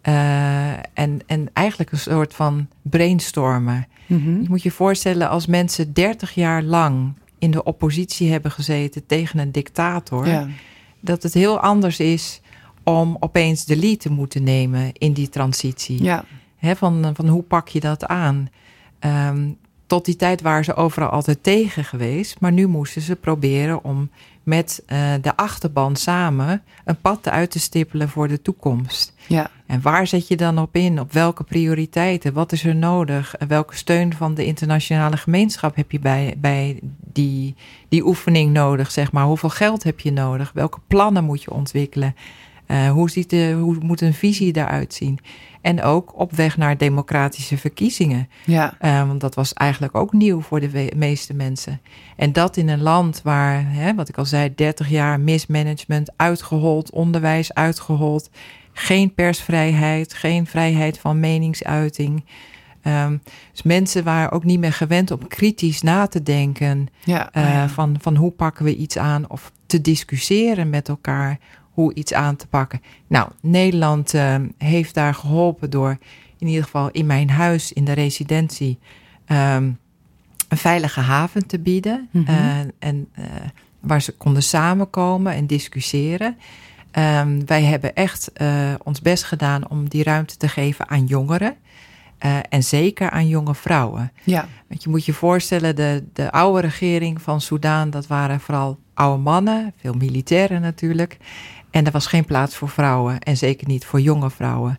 Speaker 2: uh, en, en eigenlijk een soort van brainstormen.
Speaker 1: Mm -hmm.
Speaker 2: Je moet je voorstellen als mensen 30 jaar lang in de oppositie hebben gezeten tegen een dictator,
Speaker 1: Ja.
Speaker 2: dat het heel anders is om opeens de lead te moeten nemen in die transitie.
Speaker 1: Ja.
Speaker 2: Van, van hoe pak je dat aan? Um, tot die tijd waren ze overal altijd tegen geweest. Maar nu moesten ze proberen om met uh, de achterban samen een pad uit te stippelen voor de toekomst.
Speaker 1: Ja.
Speaker 2: En waar zet je dan op in? Op welke prioriteiten? Wat is er nodig? Welke steun van de internationale gemeenschap heb je bij, bij die, die oefening nodig? Zeg maar? Hoeveel geld heb je nodig? Welke plannen moet je ontwikkelen? Uh, hoe, ziet de, hoe moet een visie daaruit zien? En ook op weg naar democratische verkiezingen.
Speaker 1: Ja.
Speaker 2: Uh, want dat was eigenlijk ook nieuw voor de meeste mensen. En dat in een land waar, hè, wat ik al zei, 30 jaar mismanagement, uitgehold, onderwijs uitgehold, geen persvrijheid, geen vrijheid van meningsuiting. Um, dus mensen waren ook niet meer gewend om kritisch na te denken.
Speaker 1: Ja,
Speaker 2: uh, van, van hoe pakken we iets aan of te discussiëren met elkaar hoe iets aan te pakken. Nou, Nederland uh, heeft daar geholpen door in ieder geval in mijn huis in de residentie um, een veilige haven te bieden. Mm -hmm. uh, en uh, waar ze konden samenkomen en discussiëren. Um, wij hebben echt ons best gedaan om die ruimte te geven aan jongeren. en zeker aan jonge vrouwen.
Speaker 1: Ja.
Speaker 2: Want je moet je voorstellen, de, de oude regering van Soudaan, dat waren vooral oude mannen, veel militairen natuurlijk. En er was geen plaats voor vrouwen en zeker niet voor jonge vrouwen.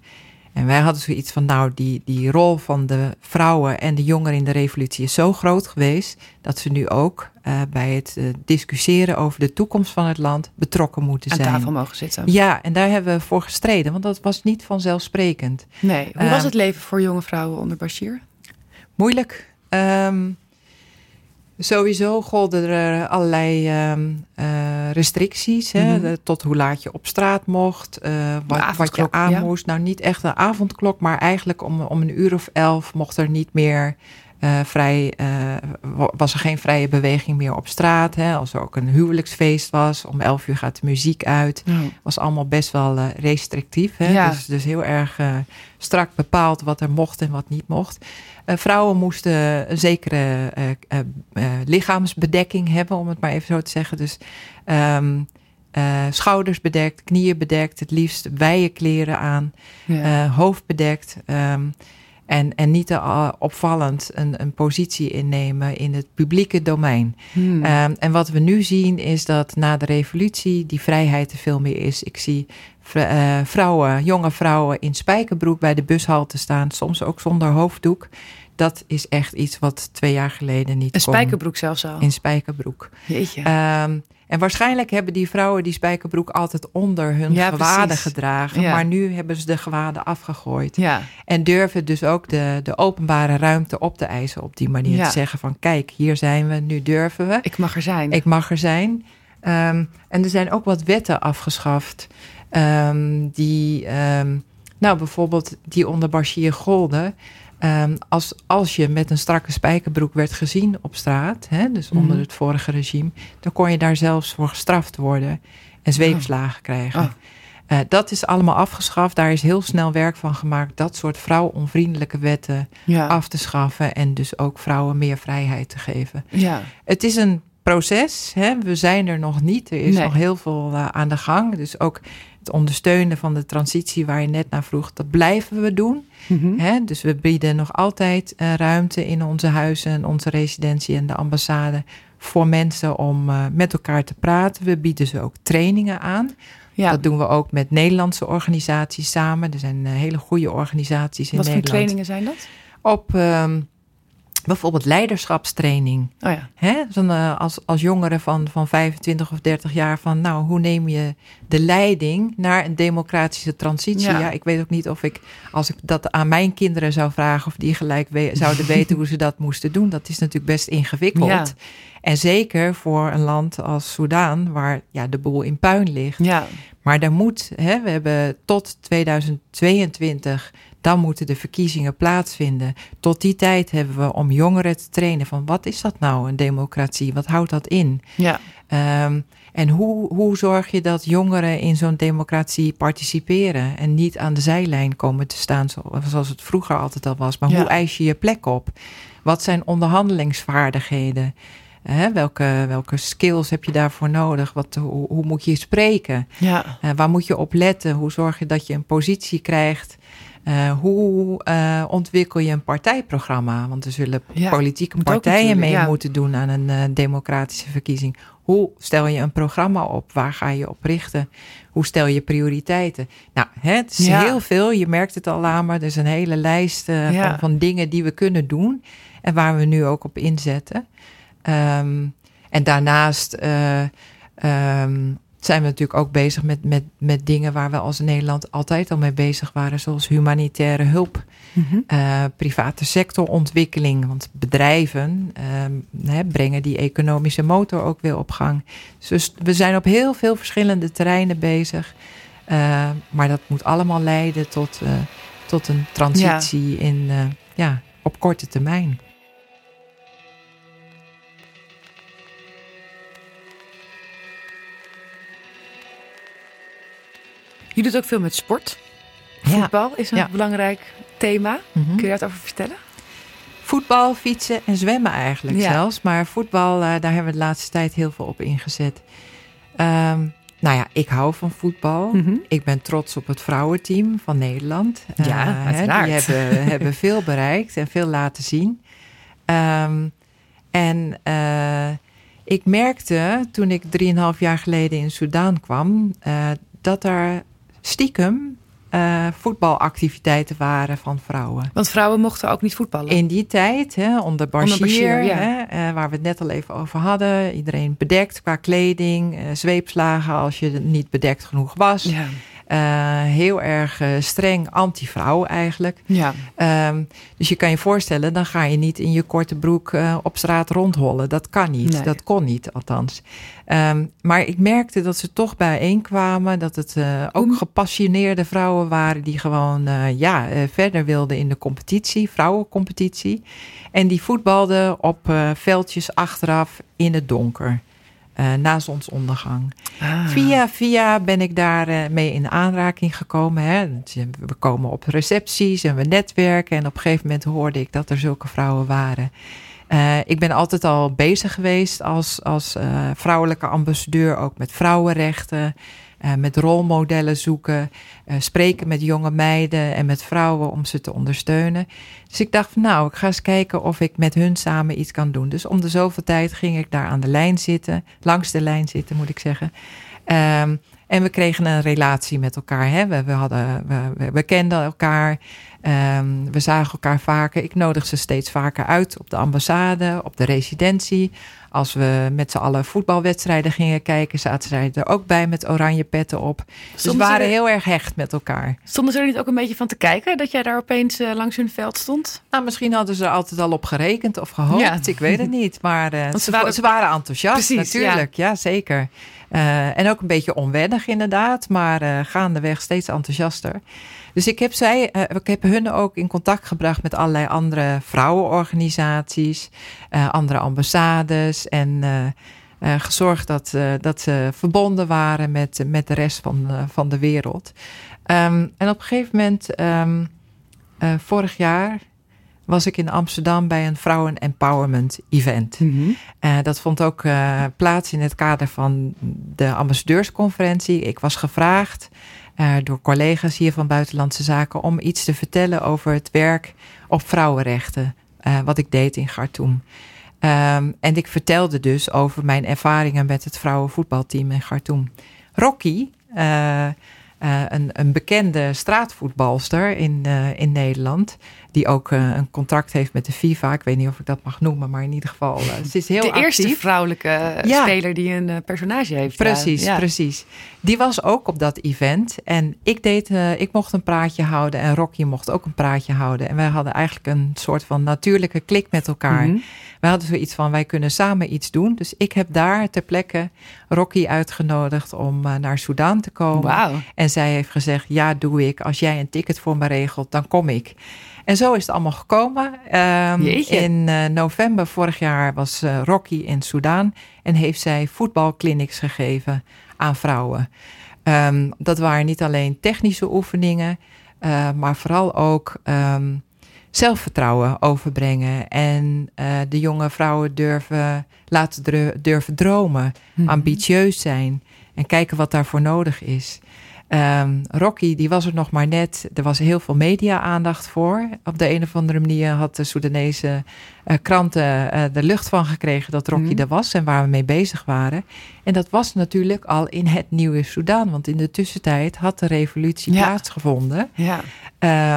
Speaker 2: En wij hadden zoiets van, nou, die, die rol van de vrouwen en de jongeren in de revolutie is zo groot geweest, dat ze nu ook uh, bij het uh, discussiëren over de toekomst van het land betrokken moeten
Speaker 1: Aan
Speaker 2: zijn.
Speaker 1: Aan tafel mogen zitten.
Speaker 2: Ja, en daar hebben we voor gestreden, want dat was niet vanzelfsprekend.
Speaker 1: Nee, hoe uh, was het leven voor jonge vrouwen onder Bashir?
Speaker 2: Moeilijk. Um, Sowieso golden er allerlei uh, restricties. Hè? Mm -hmm. tot hoe laat je op straat mocht. Uh, wat, wat, je aan
Speaker 1: ja.
Speaker 2: moest. Nou, niet echt een avondklok, maar eigenlijk om, om een uur of elf mocht er niet meer. Uh, vrij, was er geen vrije beweging meer op straat. Hè? Als er ook een huwelijksfeest was, om elf uur gaat de muziek uit. Was allemaal best wel restrictief. Hè?
Speaker 1: Ja.
Speaker 2: Dus, dus heel erg strak bepaald wat er mocht en wat niet mocht. Vrouwen moesten een zekere lichaamsbedekking hebben, om het maar even zo te zeggen. Dus um, schouders bedekt, knieën bedekt, het liefst wijde kleren aan,
Speaker 1: ja.
Speaker 2: hoofd bedekt. Um, en, en niet te opvallend een, een positie innemen in het publieke domein.
Speaker 1: Hmm.
Speaker 2: Um, en wat we nu zien is dat na de revolutie die vrijheid er veel meer is. Ik zie uh, vrouwen, jonge vrouwen in spijkerbroek bij de bushalte staan, soms ook zonder hoofddoek. Dat is echt iets wat twee jaar geleden niet
Speaker 1: Een spijkerbroek zelfs al?
Speaker 2: In spijkerbroek.
Speaker 1: Jeetje.
Speaker 2: Um, en waarschijnlijk hebben die vrouwen die spijkerbroek altijd onder hun
Speaker 1: ja,
Speaker 2: gewaden
Speaker 1: precies.
Speaker 2: gedragen.
Speaker 1: Ja.
Speaker 2: Maar nu hebben ze de gewaden afgegooid.
Speaker 1: Ja.
Speaker 2: En durven dus ook de, de openbare ruimte op te eisen op die manier. Te zeggen van kijk, hier zijn we, nu durven we.
Speaker 1: Ik mag er zijn.
Speaker 2: Ik mag er zijn. Um, en er zijn ook wat wetten afgeschaft. Um, die, um, nou bijvoorbeeld die onder Bashir golden. Um, als, als je met een strakke spijkerbroek werd gezien op straat, hè, dus onder
Speaker 1: Mhm.
Speaker 2: het vorige regime, dan kon je daar zelfs voor gestraft worden en zweepslagen krijgen.
Speaker 1: Oh.
Speaker 2: Uh, dat is allemaal afgeschaft. Daar is heel snel werk van gemaakt dat soort vrouwonvriendelijke wetten
Speaker 1: ja.
Speaker 2: af te schaffen en dus ook vrouwen meer vrijheid te geven.
Speaker 1: Ja.
Speaker 2: Het is een proces. Hè? We zijn er nog niet. Er is
Speaker 1: Nee.
Speaker 2: nog heel veel uh, aan de gang. Dus ook het ondersteunen van de transitie waar je net naar vroeg, dat blijven we doen. Hè? Dus we bieden nog altijd uh, ruimte in onze huizen, en onze residentie en de ambassade voor mensen om uh, met elkaar te praten. We bieden ze ook trainingen aan.
Speaker 1: Ja.
Speaker 2: Dat doen we ook met Nederlandse organisaties samen. Er zijn uh, hele goede organisaties in
Speaker 1: Wat voor
Speaker 2: Nederland.
Speaker 1: trainingen zijn dat?
Speaker 2: Op um, bijvoorbeeld leiderschapstraining.
Speaker 1: Oh ja.
Speaker 2: Hè? Uh, als, als jongere van, van 25 of 30 jaar van, nou, hoe neem je de leiding naar een democratische transitie?
Speaker 1: Ja.
Speaker 2: Ja, ik weet ook niet of ik, als ik dat aan mijn kinderen zou vragen, of die gelijk we zouden weten hoe ze dat moesten doen. Dat is natuurlijk best ingewikkeld.
Speaker 1: Ja.
Speaker 2: En zeker voor een land als Soudaan, waar ja, de boel in puin ligt.
Speaker 1: Ja.
Speaker 2: Maar daar moet, hè, we hebben tot 2022, dan moeten de verkiezingen plaatsvinden. Tot die tijd hebben we om jongeren te trainen van wat is dat nou, een democratie? Wat houdt dat in?
Speaker 1: Ja.
Speaker 2: Um, en hoe, hoe zorg je dat jongeren in zo'n democratie participeren en niet aan de zijlijn komen te staan zoals het vroeger altijd al was? Maar
Speaker 1: Ja.
Speaker 2: hoe eis je je plek op? Wat zijn onderhandelingsvaardigheden? Hè, welke, welke skills heb je daarvoor nodig? Wat, hoe, hoe moet je spreken?
Speaker 1: Ja.
Speaker 2: Uh, waar moet je op letten? Hoe zorg je dat je een positie krijgt Uh, hoe uh, ontwikkel je een partijprogramma? Want er zullen
Speaker 1: Ja,
Speaker 2: politieke partijen mee
Speaker 1: ja.
Speaker 2: moeten doen aan een uh, democratische verkiezing. Hoe stel je een programma op? Waar ga je op richten? Hoe stel je prioriteiten? Nou, hè, het is
Speaker 1: Ja.
Speaker 2: heel veel. Je merkt het al aan, maar er is een hele lijst eh, van, van dingen die we kunnen doen. En waar we nu ook op inzetten. Ehm, en daarnaast eh, ehm, zijn we natuurlijk ook bezig met, met, met dingen waar we als Nederland altijd al mee bezig waren. Zoals humanitaire hulp
Speaker 1: Mhm.
Speaker 2: eh, private sectorontwikkeling. Want bedrijven ehm, hè, brengen die economische motor ook weer op gang. Dus we zijn op heel veel verschillende terreinen bezig. Eh, maar dat moet allemaal leiden tot, eh, tot een transitie in, ja, op korte termijn.
Speaker 1: Je doet ook veel met sport.
Speaker 2: Ja.
Speaker 1: Voetbal is een
Speaker 2: Ja.
Speaker 1: belangrijk thema.
Speaker 2: Mhm.
Speaker 1: Kun je daar over vertellen?
Speaker 2: Voetbal, fietsen en zwemmen eigenlijk
Speaker 1: Ja.
Speaker 2: zelfs. Maar voetbal, eh, daar hebben we de laatste tijd heel veel op ingezet. Ehm, nou ja, ik hou van voetbal.
Speaker 1: Mhm.
Speaker 2: Ik ben trots op het vrouwenteam van Nederland.
Speaker 1: Ja,
Speaker 2: Eh,
Speaker 1: uiteraard.
Speaker 2: Die hebben, hebben veel bereikt en veel laten zien. Ehm, en eh, ik merkte toen ik drieënhalf jaar geleden in Soudaan kwam... dat er stiekem eh, voetbalactiviteiten waren van vrouwen.
Speaker 1: Want vrouwen mochten ook niet voetballen.
Speaker 2: In die tijd, hè, onder Bashir,
Speaker 1: Bashir, ja.
Speaker 2: hè, eh, waar we het net al even over hadden. Iedereen bedekt qua kleding, eh, zweepslagen als je niet bedekt genoeg was.
Speaker 1: Ja.
Speaker 2: Eh, heel erg eh, streng anti-vrouw eigenlijk.
Speaker 1: ja.
Speaker 2: Ehm, dus je kan je voorstellen, dan ga je niet in je korte broek eh, op straat rondhollen. Dat kan niet,
Speaker 1: Nee.
Speaker 2: dat kon niet althans. Ehm, maar ik merkte dat ze toch bijeenkwamen. Dat het ook gepassioneerde vrouwen waren die gewoon ja, verder wilden in de competitie, vrouwencompetitie. En die voetbalden op veldjes achteraf in het donker. Eh, na zonsondergang.
Speaker 1: Ah.
Speaker 2: Via via ben ik daar eh, mee in aanraking gekomen. Hè. We komen op recepties en we netwerken. En op een gegeven moment hoorde ik dat er zulke vrouwen waren. Eh, ik ben altijd al bezig geweest als, als eh, vrouwelijke ambassadeur, ook met vrouwenrechten. Eh, met rolmodellen zoeken, eh, spreken met jonge meiden en met vrouwen om ze te ondersteunen. Dus ik dacht nou, ik ga eens kijken of ik met hun samen iets kan doen. Dus om de zoveel tijd ging ik daar aan de lijn zitten, langs de lijn zitten moet ik zeggen. Ehm, en we kregen een relatie met elkaar. Hè? We, we, hadden, we kenden elkaar. Ehm, we zagen elkaar vaker. Ik nodig ze steeds vaker uit op de ambassade, op de residentie. Als we met z'n allen voetbalwedstrijden gingen kijken, zaten zij er ook bij met oranje petten op. Dus we
Speaker 1: Stonden ze
Speaker 2: waren
Speaker 1: er-
Speaker 2: heel erg hecht met elkaar.
Speaker 1: Stonden ze er niet ook een beetje van te kijken dat jij daar opeens eh, langs hun veld stond?
Speaker 2: Nou, misschien hadden ze er altijd al op gerekend of gehoopt.
Speaker 1: Ja.
Speaker 2: Ik weet het niet. Maar eh, ze, waren, ze waren enthousiast
Speaker 1: Precies,
Speaker 2: natuurlijk. Ja, zeker. Eh, en ook een beetje onwennig inderdaad. Maar gaandeweg steeds enthousiaster. Dus ik heb, zij, eh, ik heb hun ook in contact gebracht met allerlei andere vrouwenorganisaties. eh, andere ambassades. En eh, gezorgd dat, dat ze verbonden waren met, met de rest van, van de wereld. Ehm, en op een gegeven moment, ehm, eh, vorig jaar, was ik in Amsterdam bij een vrouwen empowerment event. Eh, dat vond ook plaats in het kader van de ambassadeursconferentie. Ik was gevraagd eh, door collega's hier van Buitenlandse Zaken om iets te vertellen over het werk op vrouwenrechten, eh, wat ik deed in Khartoum. Ehm, en ik vertelde dus over mijn ervaringen met het vrouwenvoetbalteam in Khartoum. Rocky, eh, een, een bekende straatvoetbalster in, in Nederland, die ook eh, een contract heeft met de FIFA. Ik weet niet of ik dat mag noemen, maar in ieder geval, eh, ze is heel
Speaker 1: de eerste vrouwelijke eh,
Speaker 2: Ja.
Speaker 1: speler die een personage heeft.
Speaker 2: Precies,
Speaker 1: Ja.
Speaker 2: precies. Die was ook op dat event. En ik, deed, ik mocht een praatje houden en Rocky mocht ook een praatje houden. En wij hadden eigenlijk een soort van natuurlijke klik met elkaar.
Speaker 1: Mhm.
Speaker 2: We hadden zoiets van, wij kunnen samen iets doen. Dus ik heb daar ter plekke Rocky uitgenodigd om naar Soudaan te komen.
Speaker 1: Wauw.
Speaker 2: En zij heeft gezegd, ja, doe ik. Als jij een ticket voor me regelt, dan kom ik. En zo is het allemaal gekomen. Ehm, in eh, november vorig jaar was eh, Rocky in Soudaan en heeft zij voetbalclinics gegeven aan vrouwen. Ehm, dat waren niet alleen technische oefeningen, eh, maar vooral ook ehm, zelfvertrouwen overbrengen. En de jonge vrouwen durven, laten durven dromen,
Speaker 1: Mhm.
Speaker 2: ambitieus zijn en kijken wat daarvoor nodig is. Um, Rocky, die was er nog maar net. Er was heel veel media-aandacht voor. Op de een of andere manier had de Soedanese uh, kranten uh, de lucht van gekregen dat Rocky mm. er was en waar we mee bezig waren. En dat was natuurlijk al in het nieuwe Soedan, want in de tussentijd had de revolutie ja. plaatsgevonden.
Speaker 1: Ja.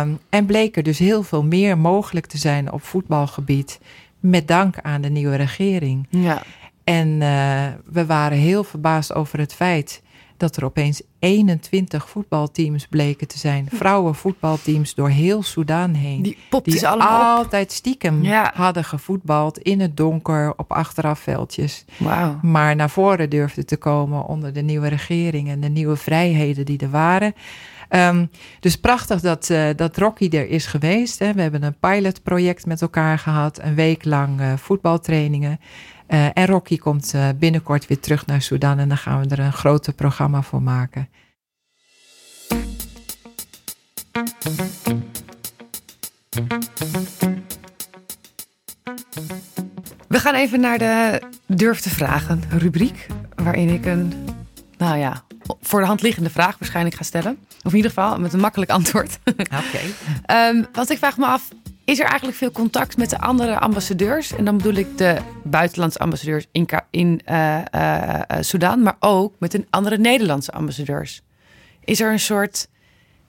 Speaker 2: Um, en bleek er dus heel veel meer mogelijk te zijn op voetbalgebied, met dank aan de nieuwe regering.
Speaker 1: Ja.
Speaker 2: En uh, we waren heel verbaasd over het feit dat er opeens 21 voetbalteams bleken te zijn. Vrouwenvoetbalteams door heel Soedan heen.
Speaker 1: Die, die altijd
Speaker 2: stiekem hadden gevoetbald in het donker op achterafveldjes.
Speaker 1: Wow.
Speaker 2: Maar naar voren durfden te komen onder de nieuwe regering en de nieuwe vrijheden die er waren. Um, dus prachtig dat, uh, dat Rocky er is geweest. Hè. We hebben een pilotproject met elkaar gehad, een week lang uh, voetbaltrainingen. Uh, en Rocky komt binnenkort weer terug naar Sudan en dan gaan we er een groter programma voor maken.
Speaker 1: We gaan even naar de Durf te Vragen rubriek, waarin ik een, nou ja, voor de hand liggende vraag waarschijnlijk ga stellen. Of in ieder geval met een makkelijk antwoord.
Speaker 2: Oké.
Speaker 1: um, want ik vraag me af, is er eigenlijk veel contact met de andere ambassadeurs? En dan bedoel ik de buitenlandse ambassadeurs in, in uh, uh, Sudan, maar ook met de andere Nederlandse ambassadeurs. Is er een soort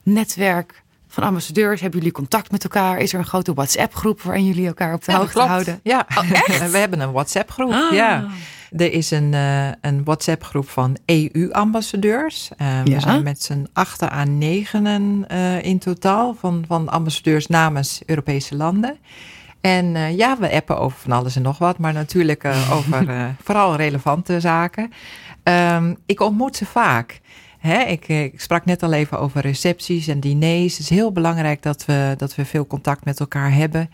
Speaker 1: netwerk van ambassadeurs? Hebben jullie contact met elkaar? Is er een grote WhatsApp-groep waarin jullie elkaar op de ja, hoogte houden?
Speaker 2: Ja,
Speaker 1: oh,
Speaker 2: we hebben een WhatsApp-groep. Ah. Ja. Er is een, uh, een WhatsApp-groep van EU-ambassadeurs. Uh, we zijn met z'n achter aan negenen uh, in totaal van, van ambassadeurs namens Europese landen. En ja, we appen over van alles en nog wat, maar natuurlijk over vooral relevante zaken. Um, ik ontmoet ze vaak. Hè, ik, ik, sprak net al even over recepties en diners. Het is heel belangrijk dat we, dat we veel contact met elkaar hebben.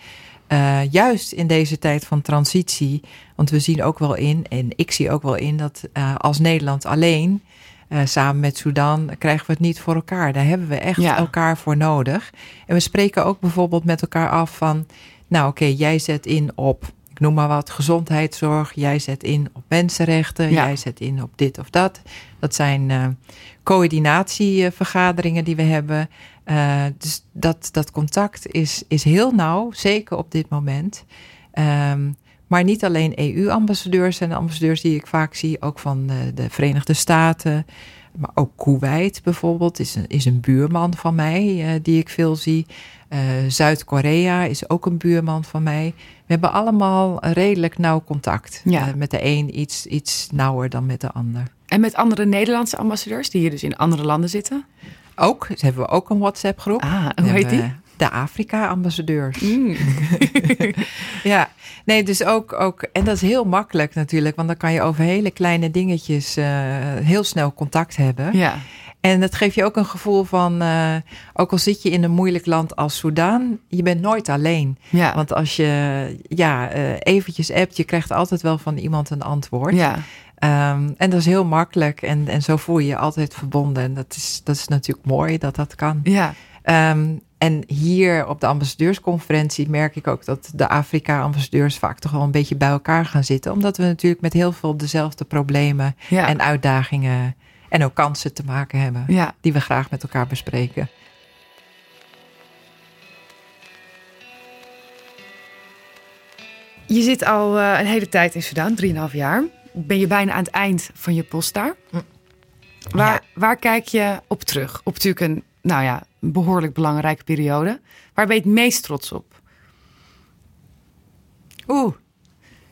Speaker 2: Uh, juist in deze tijd van transitie. Want we zien ook wel in, en ik zie ook wel in, dat uh, als Nederland alleen, uh, samen met Sudan, krijgen we het niet voor elkaar. Daar hebben we echt ja. elkaar voor nodig. En we spreken ook bijvoorbeeld met elkaar af van, nou oké, okay, jij zet in op, ik noem maar wat, gezondheidszorg. Jij zet in op mensenrechten. Ja. Jij zet in op dit of dat. Dat zijn coördinatievergaderingen die we hebben. Uh, dus dat, dat contact is, is heel nauw, zeker op dit moment. Um, maar niet alleen EU-ambassadeurs en ambassadeurs die ik vaak zie, ook van de, de Verenigde Staten. Maar ook Kuwait bijvoorbeeld is een, is een buurman van mij uh, die ik veel zie. Uh, Zuid-Korea is ook een buurman van mij. We hebben allemaal redelijk nauw contact.
Speaker 1: Ja.
Speaker 2: Uh, met de een iets, iets nauwer dan met de ander.
Speaker 1: En met andere Nederlandse ambassadeurs die hier dus in andere landen zitten?
Speaker 2: Ook, dus hebben we ook een WhatsApp-groep.
Speaker 1: Ah, hoe heet die?
Speaker 2: De Afrika-ambassadeurs. Mm. ja, nee, dus ook, ook, en dat is heel makkelijk natuurlijk, want dan kan je over hele kleine dingetjes uh, heel snel contact hebben.
Speaker 1: Ja.
Speaker 2: En dat geeft je ook een gevoel van, uh, ook al zit je in een moeilijk land als Soudaan, je bent nooit alleen.
Speaker 1: Ja.
Speaker 2: Want als je ja, uh, eventjes appt, je krijgt altijd wel van iemand een antwoord.
Speaker 1: Ja.
Speaker 2: Um, en dat is heel makkelijk en, en zo voel je je altijd verbonden. En dat is, dat is natuurlijk mooi dat dat kan.
Speaker 1: Ja.
Speaker 2: Um, en hier op de ambassadeursconferentie merk ik ook dat de Afrika-ambassadeurs vaak toch wel een beetje bij elkaar gaan zitten. Omdat we natuurlijk met heel veel dezelfde problemen
Speaker 1: ja.
Speaker 2: en uitdagingen en ook kansen te maken hebben.
Speaker 1: Ja.
Speaker 2: Die we graag met elkaar bespreken.
Speaker 1: Je zit al uh, een hele tijd in Sudan, 3,5 jaar ben je bijna aan het eind van je post daar. Waar, ja. waar kijk je op terug? Op natuurlijk een, nou ja, een behoorlijk belangrijke periode. Waar ben je het meest trots op?
Speaker 2: Oeh,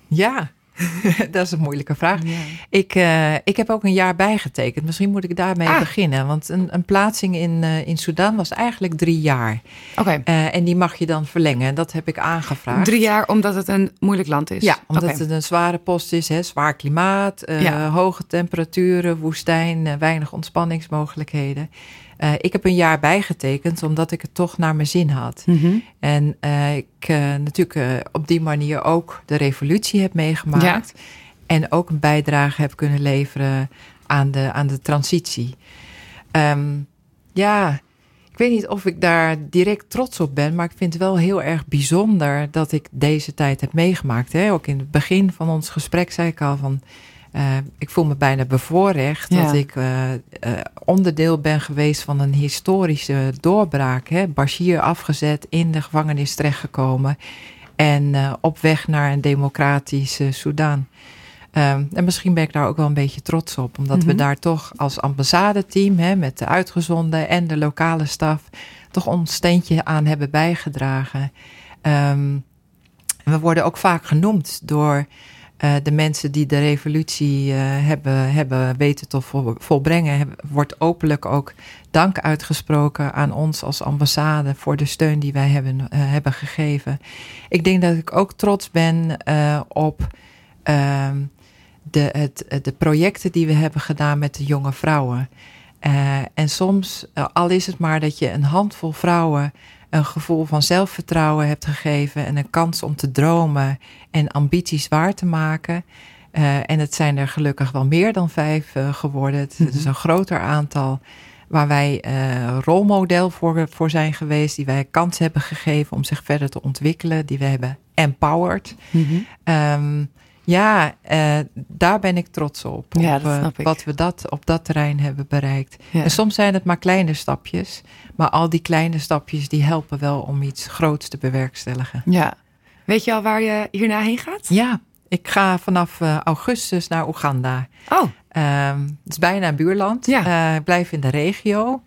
Speaker 2: ja. dat is een moeilijke vraag.
Speaker 1: Ja.
Speaker 2: Ik, uh, ik heb ook een jaar bijgetekend. Misschien moet ik daarmee
Speaker 1: ah.
Speaker 2: beginnen. Want een, een plaatsing in, uh, in Sudan was eigenlijk drie jaar.
Speaker 1: Oké. Okay.
Speaker 2: Uh, en die mag je dan verlengen. Dat heb ik aangevraagd.
Speaker 1: Drie jaar omdat het een moeilijk land is?
Speaker 2: Ja, omdat
Speaker 1: okay.
Speaker 2: het een zware post is. Hè? Zwaar klimaat, ja. hoge temperaturen, woestijn, weinig ontspanningsmogelijkheden. Uh, ik heb een jaar bijgetekend omdat ik het toch naar mijn zin had.
Speaker 1: Mm -hmm.
Speaker 2: En uh, ik uh, natuurlijk op die manier ook de revolutie heb meegemaakt.
Speaker 1: Ja.
Speaker 2: En ook een bijdrage heb kunnen leveren aan de, aan de transitie. Um, ja, ik weet niet of ik daar direct trots op ben, maar ik vind het wel heel erg bijzonder dat ik deze tijd heb meegemaakt. Hè? Ook in het begin van ons gesprek zei ik al van Uh, ik voel me bijna bevoorrecht dat ik uh, uh, onderdeel ben geweest van een historische doorbraak. Hè? Bashir afgezet, in de gevangenis terechtgekomen en op weg naar een democratische Soedan. Um, en misschien ben ik daar ook wel een beetje trots op, omdat we mhm. daar toch als ambassadeteam hè, met de uitgezonden en de lokale staf toch ons steentje aan hebben bijgedragen. Um, we worden ook vaak genoemd door uh, de mensen die de revolutie uh, hebben, hebben weten te vol, volbrengen. wordt openlijk ook dank uitgesproken aan ons als ambassade voor de steun die wij hebben, uh, hebben gegeven. Ik denk dat ik ook trots ben op ehm, de, het, de projecten die we hebben gedaan met de jonge vrouwen. en soms, al is het maar dat je een handvol vrouwen een gevoel van zelfvertrouwen hebt gegeven en een kans om te dromen en ambities waar te maken. Uh, en het zijn er gelukkig wel meer dan vijf uh, geworden. Het, is mhm. een groter aantal waar wij uh, rolmodel voor, voor zijn geweest, die wij kans hebben gegeven om zich verder te ontwikkelen, die we hebben empowered. Mm -hmm. Ja, uh, daar ben ik trots op. Ja, op, uh, wat we dat, op dat terrein hebben bereikt. Ja. En soms zijn het maar kleine stapjes. Maar al die kleine stapjes die helpen wel om iets groots te bewerkstelligen.
Speaker 1: Ja. Weet je al waar je hierna heen gaat?
Speaker 2: Ja, ik ga vanaf uh, augustus naar Oeganda.
Speaker 1: Oh.
Speaker 2: Um, het is bijna een buurland. Ja. ik blijf in de regio.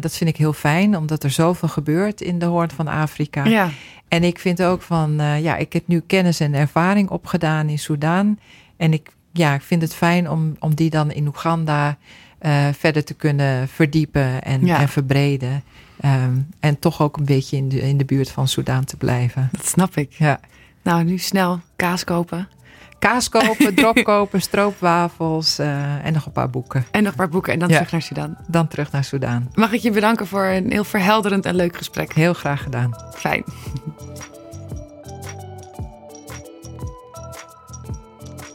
Speaker 2: dat vind ik heel fijn, omdat er zoveel gebeurt in de Hoorn van Afrika.
Speaker 1: Ja.
Speaker 2: En ik vind ook van, uh, ja, ik heb nu kennis en ervaring opgedaan in Soedan. En ik, ja, ik vind het fijn om, om die dan in Oeganda uh, verder te kunnen verdiepen en, en verbreden. Um, en toch ook een beetje in de, in de buurt van Soedan te blijven.
Speaker 1: Dat snap ik.
Speaker 2: Ja.
Speaker 1: Nou, nu snel kaas kopen
Speaker 2: kaas kopen, drop kopen, stroopwafels uh, en nog een paar boeken.
Speaker 1: En nog een paar boeken en dan terug naar Sudan.
Speaker 2: Dan terug naar Sudan.
Speaker 1: Mag ik je bedanken voor een heel verhelderend en leuk gesprek.
Speaker 2: Heel graag gedaan.
Speaker 1: Fijn.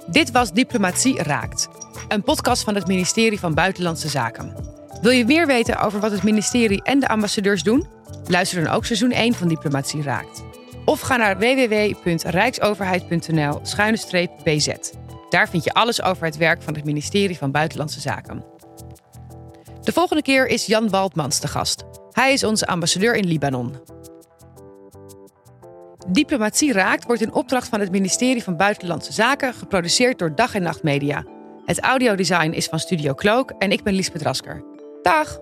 Speaker 1: Dit was Diplomatie Raakt, een podcast van het ministerie van Buitenlandse Zaken. Wil je meer weten over wat het ministerie en de ambassadeurs doen? Luister dan ook seizoen 1 van Diplomatie Raakt. Of ga naar www.rijksoverheid.nl-bz. Daar vind je alles over het werk van het ministerie van Buitenlandse Zaken. De volgende keer is Jan Waldmans de gast. Hij is onze ambassadeur in Libanon. Diplomatie Raakt wordt in opdracht van het ministerie van Buitenlandse Zaken geproduceerd door Dag en Nacht Media. Het audiodesign is van Studio Cloak en ik ben Liesbeth Rasker. Dag!